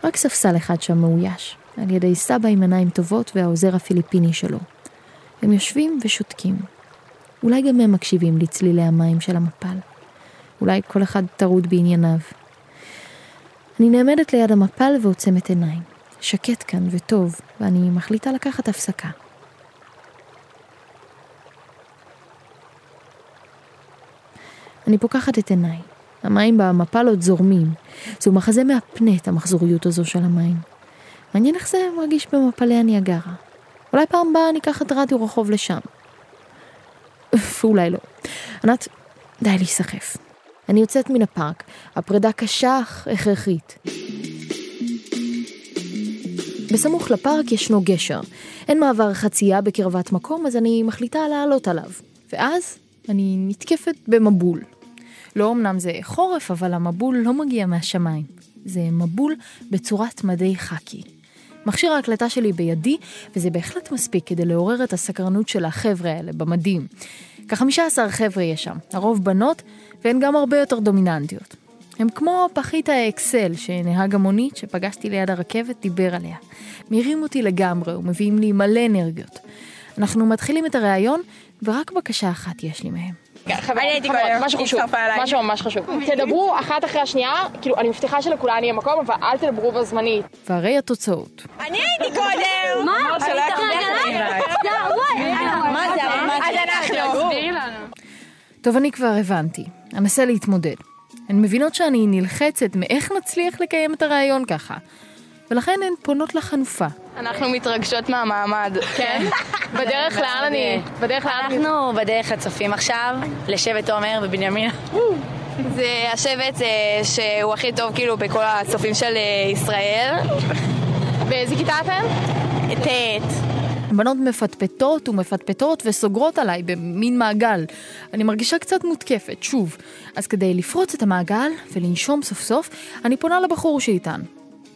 רק ספסל אחד שם מאויש, על ידי סבא עם עיניים טובות והעוזר הפיליפיני שלו. הם יושבים ושותקים. אולי גם הם מקשיבים לצלילי המים של המפל. אולי כל אחד טרוד בענייניו. אני נעמדת ליד המפל ועוצמת עיניים. שקט כאן וטוב, ואני מחליטה לקחת הפסקה. אני פוקחת את עיניי. המים במפל עוד זורמים. זהו מחזה מהפנה את המחזוריות הזו של המים. מעניין איך זה מרגיש במפלי הניאגרה. אולי פעם באה אני אקח את רדיו רחוב לשם. ואולי לא. ענת, די להיסחף. אני יוצאת מן הפארק, הפרידה קשה אך הכרחית. בסמוך לפארק ישנו גשר. אין מעבר חצייה בקרבת מקום, אז אני מחליטה לעלות עליו. ואז אני נתקפת במבול. לא אמנם זה חורף, אבל המבול לא מגיע מהשמיים. זה מבול בצורת מדי חאקי. מכשיר ההקלטה שלי בידי, וזה בהחלט מספיק כדי לעורר את הסקרנות של החבר'ה האלה במדים. כ-15 חבר'ה יש שם, הרוב בנות, והן גם הרבה יותר דומיננטיות. הם כמו פחית האקסל שנהג המונית שפגשתי ליד הרכבת דיבר עליה. מרים אותי לגמרי ומביאים לי מלא אנרגיות. אנחנו מתחילים את הריאיון, ורק בקשה אחת יש לי מהם. אני הייתי קודם, משהו חשוב, משהו ממש חשוב. תדברו אחת אחרי השנייה, כאילו, אני מבטיחה שלכולן יהיה מקום, אבל אל תדברו בו זמנית. והרי התוצאות. אני הייתי קודם! מה? מה זה? אז אנחנו. טוב, אני כבר הבנתי. אנסה להתמודד. הן מבינות שאני נלחצת מאיך נצליח לקיים את הריאיון ככה. ולכן הן פונות לחנופה. אנחנו מתרגשות מהמעמד. כן? בדרך לאן אני... בדרך לאן אני... אנחנו בדרך לצופים עכשיו, לשבט עומר בבנימינה. זה השבט אה, שהוא הכי טוב כאילו בכל הצופים של אה, ישראל. באיזה כיתה אתם? ט'. הבנות מפטפטות ומפטפטות וסוגרות עליי במין מעגל. אני מרגישה קצת מותקפת, שוב. אז כדי לפרוץ את המעגל ולנשום סוף סוף, אני פונה לבחור שאיתן.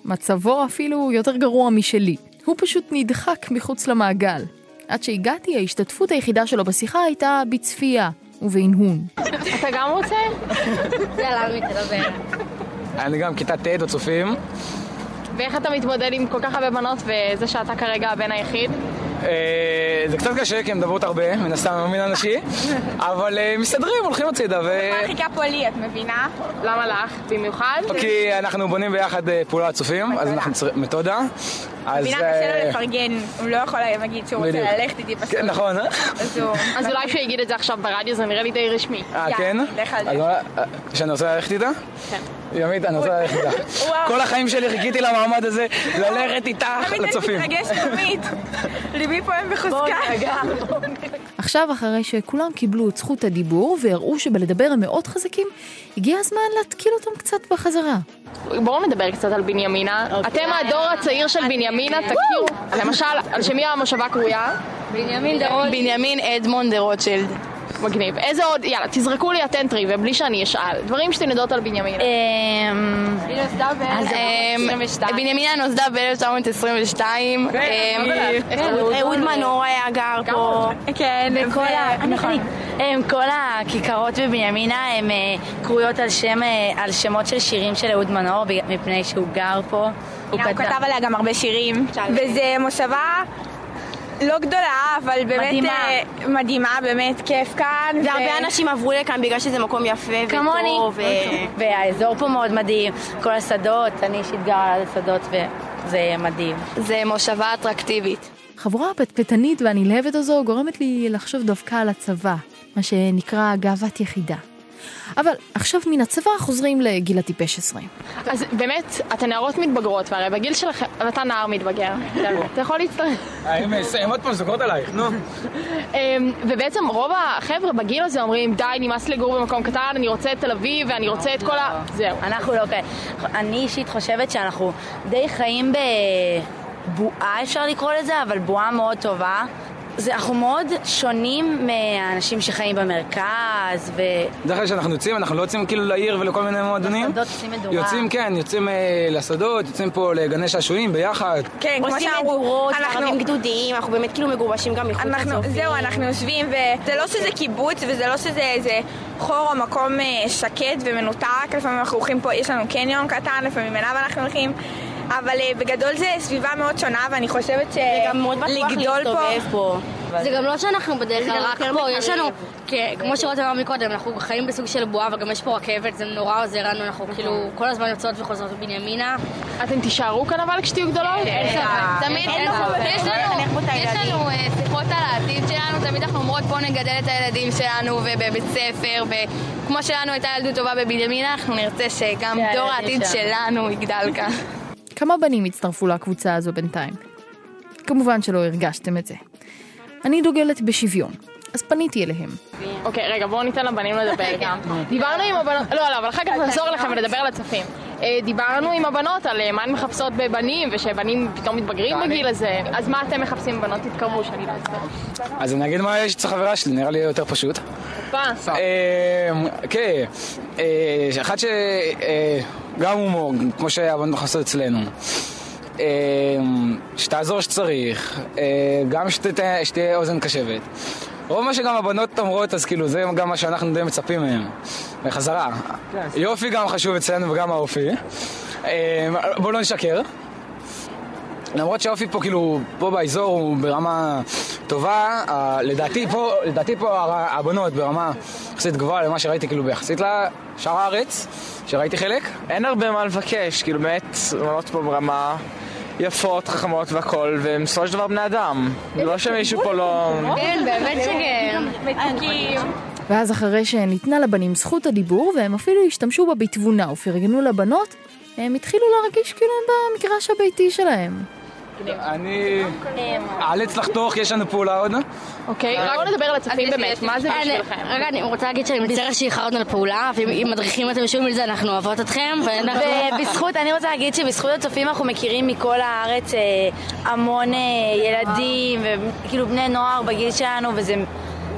מצבו אפילו יותר גרוע משלי. הוא פשוט נדחק מחוץ למעגל. עד שהגעתי, ההשתתפות היחידה שלו בשיחה הייתה בצפייה ובהנהון. אתה גם רוצה? יאללה, עמית, תדבר. אני גם כיתה ט' בצופים. ואיך אתה מתמודד עם כל כך הרבה בנות וזה שאתה כרגע הבן היחיד? אה, זה קצת קשה כי הן מדברות הרבה, מן הסתם המין הנשי, אבל אה, מסתדרים, הולכים הצידה ו... מרחיקה פה לי, את מבינה? למה לך? במיוחד? כי אנחנו בונים ביחד אה, פעולה לצופים, אז אנחנו צריכים מתודה. אז... מבינה, קשה לו לפרגן, הוא לא יכול להגיד שהוא רוצה. ללכת איתי פשוט. כן, נכון, אה? אז אולי שהוא יגיד את זה עכשיו ברדיו, זה נראה לי די רשמי. אה, כן? לך על זה. שאני רוצה ללכת איתה? כן. ימית, אני רוצה ללכת איתה. כל החיים שלי חיכיתי למעמד הזה, ללכת איתך לצופים. תמיד אני מתרגשת תמיד. ליבי פועם בחוזקה. עכשיו, אחרי שכולם קיבלו את זכות הדיבור והראו שבלדבר הם מאוד חזקים, הגיע הזמן להתקיל אותם קצת בחזרה. בואו נדבר קצת על בנימינה. אתם הדור הצעיר של בנימינה, תכירו. למשל, על שמי המושבה קרויה? בנימין בנימין אדמונד דה רוטשילד. מגניב. איזה עוד, יאללה, תזרקו לי אתן טריוויה בלי שאני אשאל. דברים שאתן יודעות על בנימינה. אמ, בנימינה נוסדה ב-1922. אהוד מנור היה גר פה. כן, וכל ה- נכון. הם, כל הכיכרות בבנימינה הן קרויות על שם, על שמות של שירים של אהוד מנור בג- מפני שהוא גר פה. הוא כתב עליה גם הרבה שירים, וזה מושבה לא גדולה, אבל באמת מדהימה. אה, מדהימה, באמת כיף כאן. והרבה אנשים עברו לכאן בגלל שזה מקום יפה כמוני. וטוב. ו- והאזור פה מאוד מדהים, כל השדות, אני אישית גרה על השדות וזה מדהים. זה מושבה אטרקטיבית. החבורה הפטפטנית והנלהבת הזו גורמת לי לחשוב דווקא על הצבא, מה שנקרא גאוות יחידה. אבל עכשיו מן הצבא חוזרים לגיל הטיפש עשרה. אז באמת, אתן נערות מתבגרות, והרי בגיל שלכם, ואתה נער מתבגר. אתה יכול להצטרף. האם הן עוד פעם סוגרות עלייך, נו. אמ, ובעצם רוב החבר'ה בגיל הזה אומרים, די, נמאס לגור במקום קטן, אני רוצה את תל אביב, ואני רוצה את כל ה... זהו. אנחנו לא כאלה. אני אישית חושבת שאנחנו די חיים בבועה, אפשר לקרוא לזה, אבל בועה מאוד טובה. זה, אנחנו מאוד שונים מהאנשים שחיים במרכז, ו... בדרך כלל כשאנחנו יוצאים, אנחנו לא יוצאים כאילו לעיר ולכל מיני מועדונים. לשדות עושים מדורה. יוצאים, כן, יוצאים אה, לשדות, יוצאים פה לגני שעשועים ביחד. כן, כמו עושים שאמרו, מדורות, אנחנו- ערבים גדודיים, אנחנו באמת כאילו מגובשים גם מחוץ אנחנו, לצופים. זהו, אנחנו יושבים, וזה לא שזה קיבוץ, וזה לא שזה איזה חור או מקום אה, שקט ומנותק, לפעמים אנחנו הולכים פה, יש לנו קניון קטן, לפעמים אליו אנחנו הולכים, אבל אה, בגדול זה סביבה מאוד שונה, ואני חושבת גם מאוד בטוח שלגדול להסתובב פה. זה גם לא שאנחנו בדרך כלל רק יותר פה, יש לנו, כמו שרותם אמר מקודם, אנחנו חיים בסוג של בועה וגם יש פה רכבת, זה נורא עוזר לנו, אנחנו כאילו כל הזמן יוצאות וחוזרות בבנימינה. אתם תישארו כאן אבל כשתהיו גדולות? אין ספק, תמיד. יש לנו, יש לנו אה, שיחות על העתיד שלנו, תמיד אנחנו אומרות בוא נגדל את הילדים שלנו ובבית ספר, וכמו שלנו הייתה ילדות טובה בבנימינה, אנחנו נרצה שגם דור העתיד שלנו. שלנו יגדל כאן. כמה בנים הצטרפו לקבוצה הזו בינתיים? כמובן שלא הרגשתם את זה. אני דוגלת בשוויון, אז פניתי אליהם. אוקיי, רגע, בואו ניתן לבנים לדבר גם. דיברנו עם הבנות, לא, לא, אבל אחר כך נחזור אליכם ולדבר על הצופים. אה, דיברנו עם הבנות על אה, מה הן מחפשות בבנים, ושבנים פתאום מתבגרים בגיל הזה, אז מה אתם מחפשים בבנות? תתקרבו, שאני לא אצטרך. אז אני אגיד מה יש אצל חברה שלי, נראה לי יותר פשוט. אה, כן, אחת שגם הומור, כמו שהבנות נכנסות אצלנו. אה, שתעזור שצריך, אה, גם שתהיה אוזן קשבת. רוב מה שגם הבנות אומרות, אז כאילו זה גם מה שאנחנו די מצפים מהם. בחזרה. יופי גם חשוב אצלנו וגם האופי. אה, בואו לא נשקר. למרות שהאופי פה כאילו, פה באזור הוא ברמה טובה, אה, לדעתי פה, לדעתי פה הר- הבנות ברמה יחסית גבוהה למה שראיתי כאילו ביחסית לשאר הארץ, שראיתי חלק. אין הרבה מה לבקש, כאילו באמת, בנות פה ברמה יפות, חכמות והכל, והם בסופו של דבר בני אדם. זה לא שמישהו פה לא... כן, באמת שכן. מתוקים. ואז אחרי שניתנה לבנים זכות הדיבור, והם אפילו השתמשו בה בתבונה ופרגנו לבנות, הם התחילו להרגיש כאילו הם במגרש הביתי שלהם. אני אאלץ לחתוך, יש לנו פעולה עוד. אוקיי, רק בואו נדבר על הצופים באמת, מה זה בשבילכם? רגע, אני רוצה להגיד שאני מצטערת שאיחרנו לפעולה, ואם מדריכים אתם שומעים את זה, אנחנו אוהבות אתכם. ובזכות, אני רוצה להגיד שבזכות הצופים אנחנו מכירים מכל הארץ אה, המון אה, ילדים וכאילו בני נוער בגיל שלנו וזה...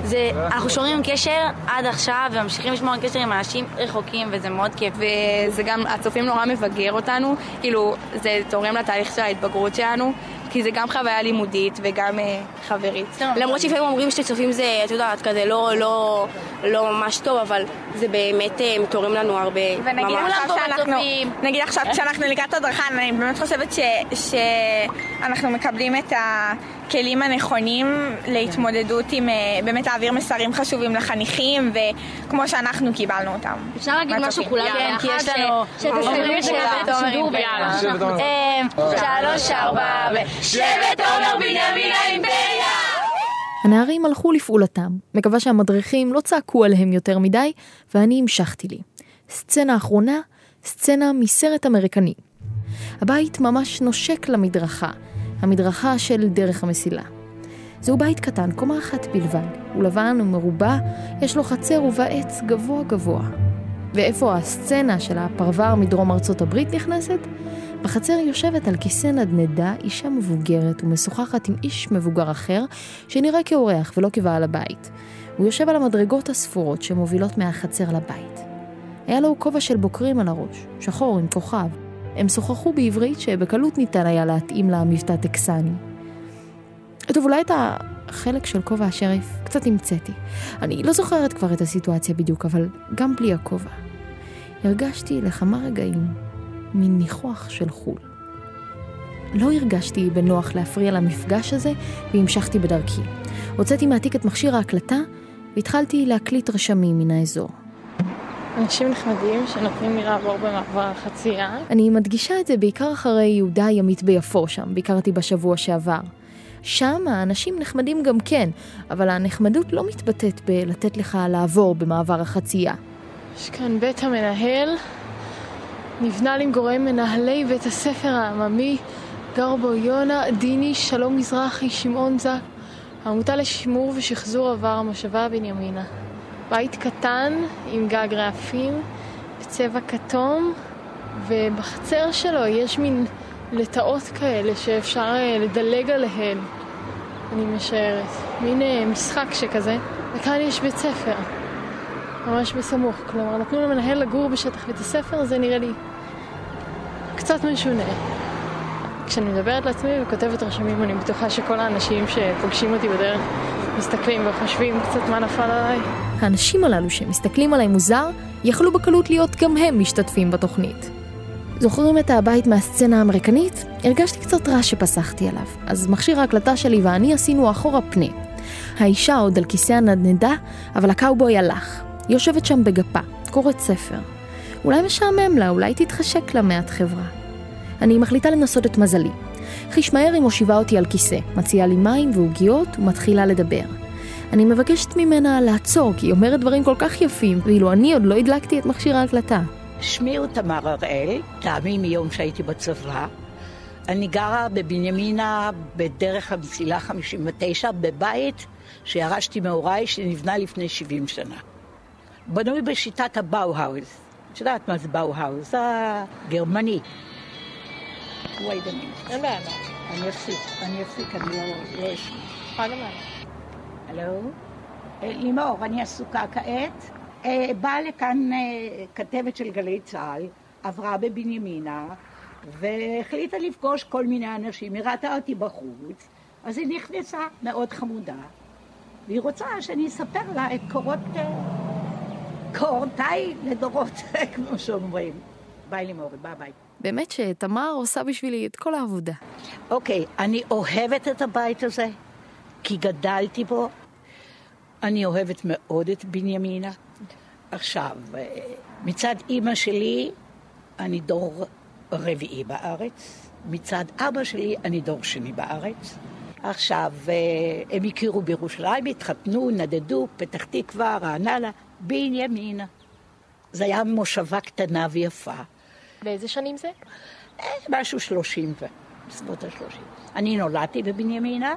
זה, אנחנו שומרים קשר עד עכשיו וממשיכים לשמור על קשר עם אנשים רחוקים וזה מאוד כיף. וזה גם, הצופים נורא מבגר אותנו, כאילו, זה תורם לתהליך של ההתבגרות שלנו, כי זה גם חוויה לימודית וגם אה, חברית. למרות שלפעמים אומרים שצופים זה, את יודעת, כזה לא, לא, לא ממש טוב, אבל זה באמת אה, תורם לנו הרבה. ונגיד ממש. עכשיו שאנחנו, נגיד עכשיו כשאנחנו לקראת הדרכה, אני באמת חושבת ש, שאנחנו מקבלים את הכלים הנכונים להתמודדות עם, אה, באמת להעביר מסרים חשובים לחניכים, וכמו שאנחנו קיבלנו אותם. אפשר להגיד משהו. כולם כן, ביחד, כי יש לנו... שתסיימו את השידור ביחד. אה, שלוש, ארבע, ושבט עומר בנימין האימפריה! הנערים הלכו לפעולתם, מקווה שהמדריכים לא צעקו עליהם יותר מדי, ואני המשכתי לי. סצנה אחרונה, סצנה מסרט אמריקני. הבית ממש נושק למדרכה, המדרכה של דרך המסילה. זהו בית קטן, קומה אחת בלבד. הוא לבן ומרובע, יש לו חצר ובה עץ גבוה גבוה. ואיפה הסצנה של הפרבר מדרום ארצות הברית נכנסת? בחצר יושבת על כיסא נדנדה אישה מבוגרת ומשוחחת עם איש מבוגר אחר, שנראה כאורח ולא כבעל הבית. הוא יושב על המדרגות הספורות שמובילות מהחצר לבית. היה לו כובע של בוקרים על הראש, שחור עם כוכב. הם שוחחו בעברית שבקלות ניתן היה להתאים לה מבטא טקסני. טוב, אולי את החלק של כובע השריף קצת המצאתי. אני לא זוכרת כבר את הסיטואציה בדיוק, אבל גם בלי הכובע. הרגשתי לכמה רגעים מין ניחוח של חו"ל. לא הרגשתי בנוח להפריע למפגש הזה, והמשכתי בדרכי. הוצאתי מהתיק את מכשיר ההקלטה, והתחלתי להקליט רשמים מן האזור. אנשים נחמדים שנותנים לי לעבור במעבר החצייה. אני מדגישה את זה בעיקר אחרי יהודה הימית ביפו, שם ביקרתי בשבוע שעבר. שם האנשים נחמדים גם כן, אבל הנחמדות לא מתבטאת בלתת לך לעבור במעבר החצייה. יש כאן בית המנהל, נבנה למגורי מנהלי בית הספר העממי, גר בו יונה, דיני, שלום מזרחי, שמעון זק, העמותה לשימור ושחזור עבר המושבה בנימינה. בית קטן עם גג רעפים, בצבע כתום, ובחצר שלו יש מין לטאות כאלה שאפשר אה, לדלג עליהן, אני משערת. מין אה, משחק שכזה, וכאן יש בית ספר, ממש בסמוך. כלומר, נתנו למנהל לגור בשטח בית הספר, זה נראה לי קצת משונה. כשאני מדברת לעצמי וכותבת רשמים, אני בטוחה שכל האנשים שפוגשים אותי בדרך מסתכלים וחושבים קצת מה נפל עליי. האנשים הללו שמסתכלים עליי מוזר, יכלו בקלות להיות גם הם משתתפים בתוכנית. זוכרים את הבית מהסצנה האמריקנית? הרגשתי קצת רע שפסחתי עליו, אז מכשיר ההקלטה שלי ואני עשינו אחורה פנה. האישה עוד על כיסא הנדנדה, אבל הקאובוי הלך. היא יושבת שם בגפה, קוראת ספר. אולי משעמם לה, אולי תתחשק לה מעט חברה. אני מחליטה לנסות את מזלי. חיש מהר היא מושיבה אותי על כיסא, מציעה לי מים ועוגיות ומתחילה לדבר. אני מבקשת ממנה לעצור, כי היא אומרת דברים כל כך יפים, ואילו אני עוד לא הדלקתי את מכשיר ההקלטה. שמי הוא תמר הראל, טעמי מיום שהייתי בצבא. אני גרה בבנימינה בדרך המסילה 59, בבית שירשתי מהוריי שנבנה לפני 70 שנה. בנוי בשיטת הבאו-האוז. את יודעת מה זה באו-האוז? הגרמני. Minute. אין. אני אפסיק, אני אפסיק, אני לא- לא אשמע. גם הלו? אה, לימור, אני עסוקה כעת. אה, באה לכאן אה, כתבת של גלי צה"ל, עברה בבנימינה, והחליטה לפגוש כל מיני אנשים. היא ראתה אותי בחוץ, אז היא נכנסה, מאוד חמודה, והיא רוצה שאני אספר לה את קורות... קורותיי לדורות, כמו שאומרים. ביי לימור, ביי ביי. באמת שתמר עושה בשבילי את כל העבודה. אוקיי, אני אוהבת את הבית הזה, כי גדלתי בו. אני אוהבת מאוד את בנימינה. עכשיו, אה, מצד אימא שלי, אני דור רביעי בארץ. מצד אבא שלי, אני דור שני בארץ. עכשיו, אה, הם הכירו בירושלים, התחתנו, נדדו, פתח תקווה, רעננה, בנימינה. זה היה מושבה קטנה ויפה. באיזה שנים זה? אה, משהו שלושים ו... בסביבות השלושים. אני נולדתי בבנימינה,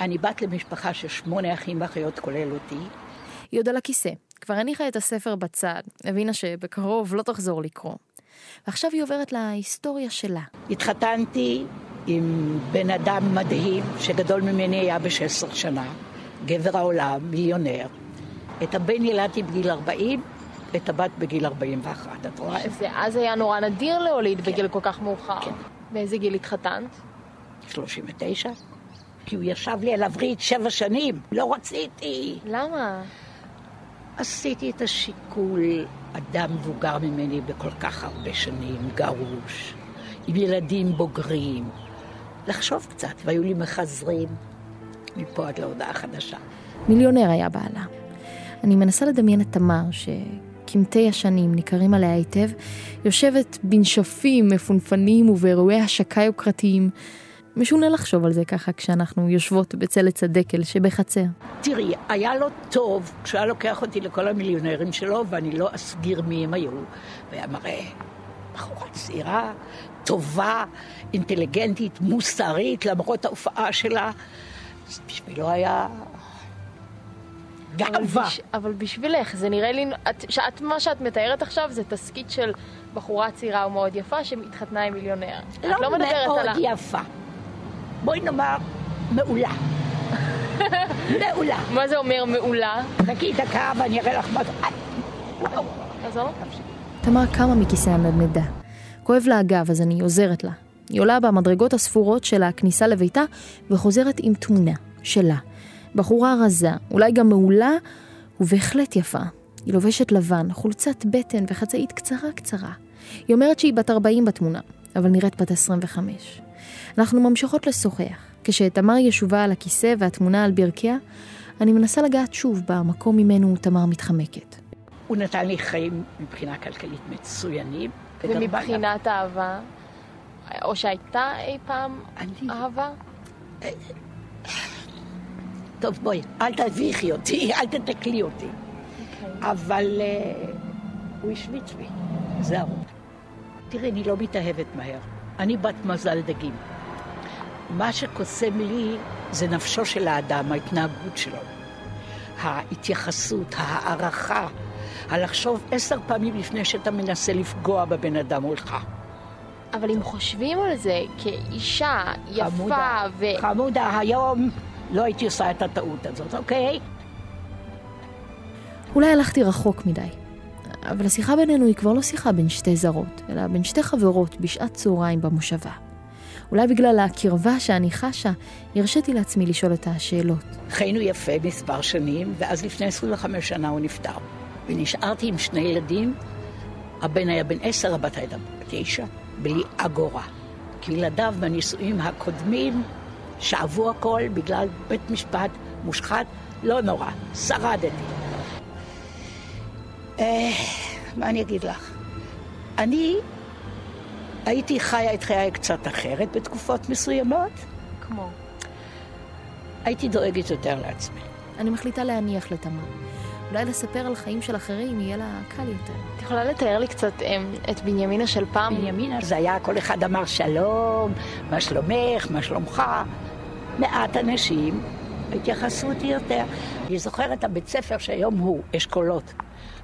אני בת למשפחה של שמונה אחים ואחיות כולל אותי. היא עוד על הכיסא, כבר הניחה את הספר בצד, הבינה שבקרוב לא תחזור לקרוא. ועכשיו היא עוברת להיסטוריה שלה. התחתנתי עם בן אדם מדהים, שגדול ממני היה ב-16 שנה, גבר העולם, מיליונר. את הבן ילדתי בגיל 40, את הבת בגיל 41, את רואה? שזה אז היה נורא נדיר להוליד כן. בגיל כל כך מאוחר. כן. באיזה גיל התחתנת? 39. כי הוא ישב לי על הברית שבע שנים, לא רציתי. למה? עשיתי את השיקול, אדם מבוגר ממני בכל כך הרבה שנים, גרוש, עם ילדים בוגרים. לחשוב קצת, והיו לי מחזרים מפה עד להודעה חדשה. מיליונר היה בעלה. אני מנסה לדמיין את תמר, שקמטי השנים ניכרים עליה היטב, יושבת בנשפים מפונפנים ובאירועי השקה יוקרתיים. משונה לחשוב על זה ככה כשאנחנו יושבות בצל עץ הדקל שבחצר. תראי, היה לו טוב כשהוא היה לוקח אותי לכל המיליונרים שלו, ואני לא אסגיר מי הם היו. והיה מראה בחורה צעירה, טובה, אינטליגנטית, מוסרית, למרות ההופעה שלה. בשבילו היה גאווה. בש, אבל בשבילך, זה נראה לי, את, שאת, מה שאת מתארת עכשיו זה תסכית של בחורה צעירה ומאוד יפה שהתחתנה עם מיליונר. לא, את לא מאוד על. יפה. בואי נאמר, מעולה. מעולה. מה זה אומר מעולה? חכי דקה ואני אראה לך מה זה... עזוב. תמר קמה מכיסא הנדנדה. כואב לה הגב, אז אני עוזרת לה. היא עולה במדרגות הספורות של הכניסה לביתה וחוזרת עם תמונה שלה. בחורה רזה, אולי גם מעולה, ובהחלט יפה. היא לובשת לבן, חולצת בטן וחצאית קצרה קצרה. היא אומרת שהיא בת 40 בתמונה, אבל נראית בת 25. אנחנו ממשיכות לשוחח. כשתמר ישובה על הכיסא והתמונה על ברכיה, אני מנסה לגעת שוב במקום ממנו תמר מתחמקת. הוא נתן לי חיים מבחינה כלכלית מצוינים. ומבחינת אהבה, או שהייתה אי פעם אהבה? טוב, בואי, אל תביכי אותי, אל תתקלי אותי. אבל אה, הוא השוויץ בי, זהו. תראי, אני לא מתאהבת מהר. אני בת מזל דגים. מה שקוסם לי זה נפשו של האדם, ההתנהגות שלו. ההתייחסות, ההערכה, הלחשוב עשר פעמים לפני שאתה מנסה לפגוע בבן אדם מולך. אבל אם חושבים על זה כאישה יפה חמודה, ו... חמודה, היום לא הייתי עושה את הטעות הזאת, אוקיי? אולי הלכתי רחוק מדי. אבל השיחה בינינו היא כבר לא שיחה בין שתי זרות, אלא בין שתי חברות בשעת צהריים במושבה. אולי בגלל הקרבה שאני חשה, הרשיתי לעצמי לשאול את השאלות. חיינו יפה מספר שנים, ואז לפני 25 שנה הוא נפטר. ונשארתי עם שני ילדים, הבן היה בן עשר, הבת הייתה בת תשע, בלי אגורה. כי ילדיו בנישואים הקודמים שאבו הכל בגלל בית משפט מושחת, לא נורא, שרדתי. אה, מה אני אגיד לך? אני הייתי חיה את חיי קצת אחרת בתקופות מסוימות. כמו? הייתי דואגת יותר לעצמי. אני מחליטה להניח לתמר. אולי לספר על חיים של אחרים יהיה לה קל יותר. את יכולה לתאר לי קצת אמ, את בנימינה של פעם? בנימינה זה היה, כל אחד אמר שלום, מה שלומך, מה שלומך. מעט אנשים, ההתייחסות היא יותר. אני זוכרת הבית ספר שהיום הוא אשכולות.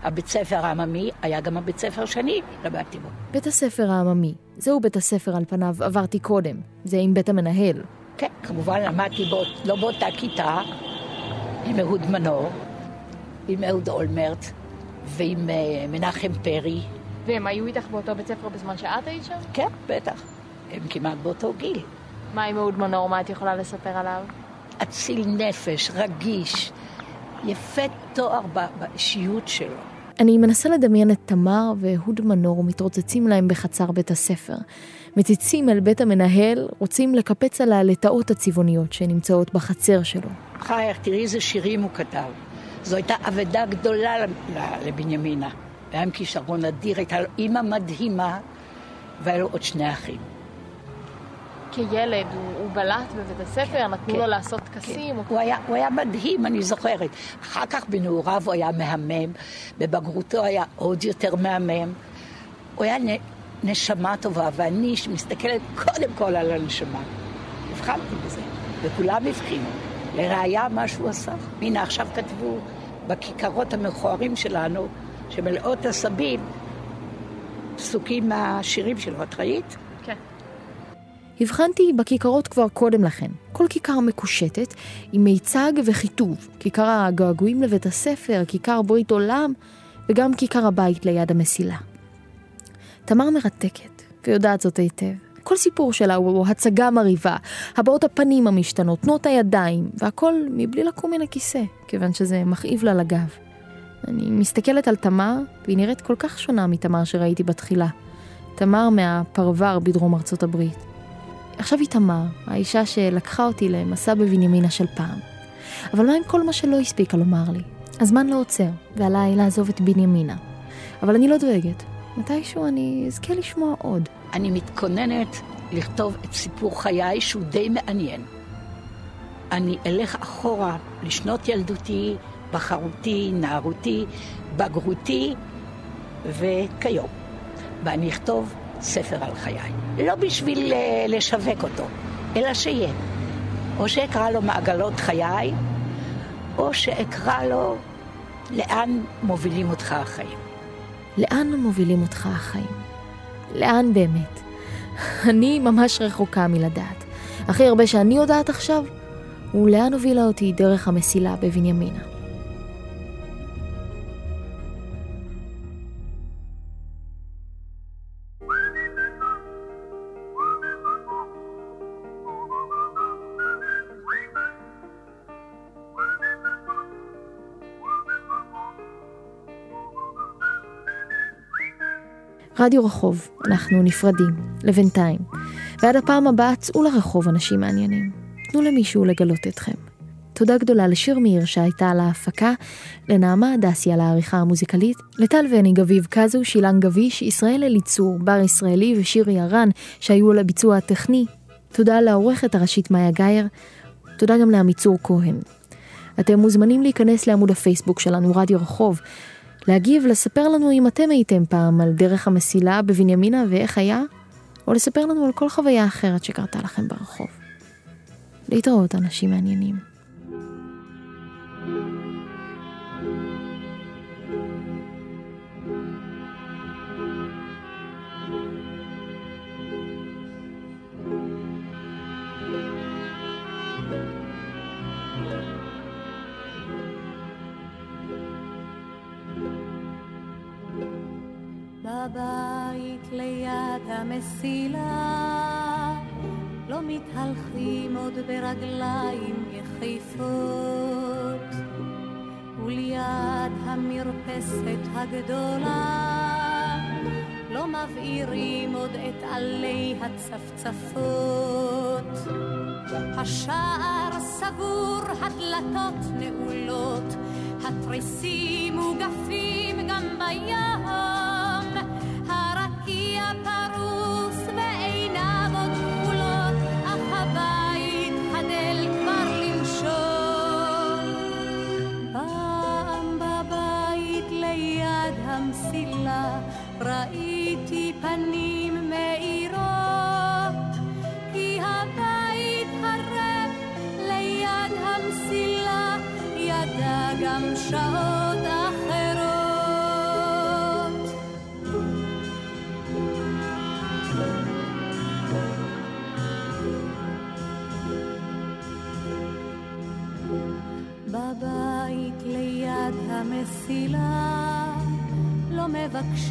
הבית ספר העממי היה גם הבית ספר שאני למדתי בו. בית הספר העממי, זהו בית הספר על פניו עברתי קודם. זה עם בית המנהל. כן, כמובן למדתי בו, לא באותה כיתה, עם אהוד מנור, עם אהוד אולמרט ועם uh, מנחם פרי. והם היו איתך באותו בית ספר בזמן שאת היית שם? כן, בטח. הם כמעט באותו גיל. מה עם אהוד מנור? מה את יכולה לספר עליו? אציל נפש, רגיש, יפה תואר באישיות שלו. אני מנסה לדמיין את תמר ואהוד מנור מתרוצצים להם בחצר בית הספר. מציצים אל בית המנהל, רוצים לקפץ על הלטאות הצבעוניות שנמצאות בחצר שלו. חייך, תראי איזה שירים הוא כתב. זו הייתה אבדה גדולה לבנימינה. היה עם כישרון אדיר, הייתה לו אימא מדהימה, והיה לו עוד שני אחים. כילד, הוא, הוא בלט בבית הספר, נתנו כן, לו לעשות טקסים. כן. הוא, היה, הוא היה מדהים, אני זוכרת. אחר כך בנעוריו הוא היה מהמם, בבגרותו היה עוד יותר מהמם. הוא היה נ, נשמה טובה, ואני שמסתכלת קודם כל על הנשמה. הבחנתי בזה, וכולם הבחינו. לראיה מה שהוא עשה. הנה עכשיו כתבו בכיכרות המכוערים שלנו, שמלאות עשבים, פסוקים מהשירים שלו. את ראית? הבחנתי בכיכרות כבר קודם לכן. כל כיכר מקושטת, עם מיצג וכיתוב. כיכר הגעגועים לבית הספר, כיכר ברית עולם, וגם כיכר הבית ליד המסילה. תמר מרתקת, ויודעת זאת היטב. כל סיפור שלה הוא הצגה מרהיבה, הבעות הפנים המשתנות, תנועות הידיים, והכל מבלי לקום מן הכיסא, כיוון שזה מכאיב לה לגב. אני מסתכלת על תמר, והיא נראית כל כך שונה מתמר שראיתי בתחילה. תמר מהפרבר בדרום ארצות הברית. עכשיו היא תמר, האישה שלקחה אותי למסע בבנימינה של פעם. אבל מה עם כל מה שלא הספיקה לומר לי? הזמן לא עוצר, ועליי לעזוב את בנימינה. אבל אני לא דואגת. מתישהו אני אזכה לשמוע עוד. אני מתכוננת לכתוב את סיפור חיי שהוא די מעניין. אני אלך אחורה לשנות ילדותי, בחרותי, נערותי, בגרותי וכיום. ואני אכתוב ספר על חיי. לא בשביל אה, לשווק אותו, אלא שיהיה. או שאקרא לו מעגלות חיי, או שאקרא לו לאן מובילים אותך החיים. לאן מובילים אותך החיים? לאן באמת? אני ממש רחוקה מלדעת. הכי הרבה שאני יודעת עכשיו, הוא לאן הובילה אותי דרך המסילה בבנימינה. רדיו רחוב, אנחנו נפרדים, לבינתיים. ועד הפעם הבאה צאו לרחוב אנשים מעניינים. תנו למישהו לגלות אתכם. תודה גדולה לשיר מאיר שהייתה על ההפקה, לנעמה הדסי על העריכה המוזיקלית, לטל וניג אביב קזו, שילן גביש, ישראל אליצור, בר ישראלי ושירי הרן שהיו על הביצוע הטכני. תודה לעורכת הראשית מאיה גאייר. תודה גם לעמיצור כהן. אתם מוזמנים להיכנס לעמוד הפייסבוק שלנו, רדיו רחוב. להגיב, לספר לנו אם אתם הייתם פעם על דרך המסילה בבנימינה ואיך היה, או לספר לנו על כל חוויה אחרת שקרתה לכם ברחוב. להתראות, אנשים מעניינים. בבית ליד המסילה. לא מתהלכים עוד ברגליים יחיפות וליד המרפסת הגדולה. לא מבעירים עוד את עלי הצפצפות. השער סגור, הדלתות נעולות התריסים מוגפים גם בים harakia pa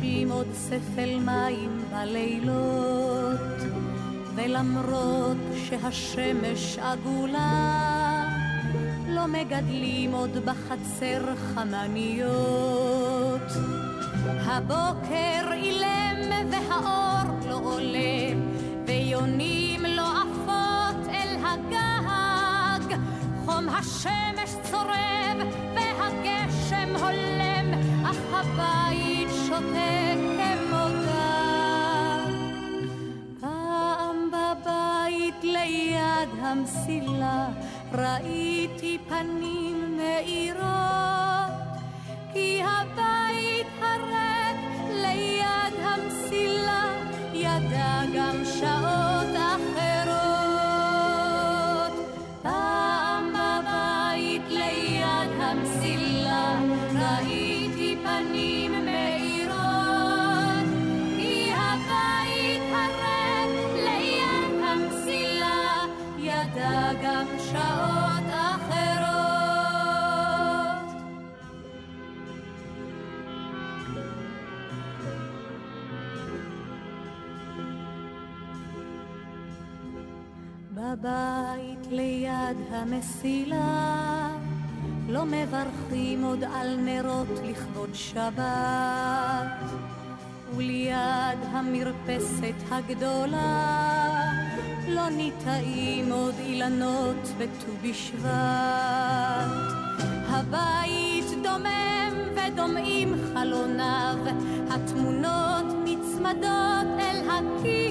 מבקשים עוד ספל מים בלילות ולמרות שהשמש עגולה לא מגדלים עוד בחצר חמניות. הבוקר אילם והאור לא עולה ויונים לא עפות אל הגג חום השמש ראיתי פנים שעות אחרות. בבית ליד המסילה לא מברכים עוד על נרות לכבוד שבת וליד המרפסת הגדולה לא ניטעים עוד אילנות בט"ו בשבט. הבית דומם ודומעים חלוניו התמונות נצמדות אל הקיר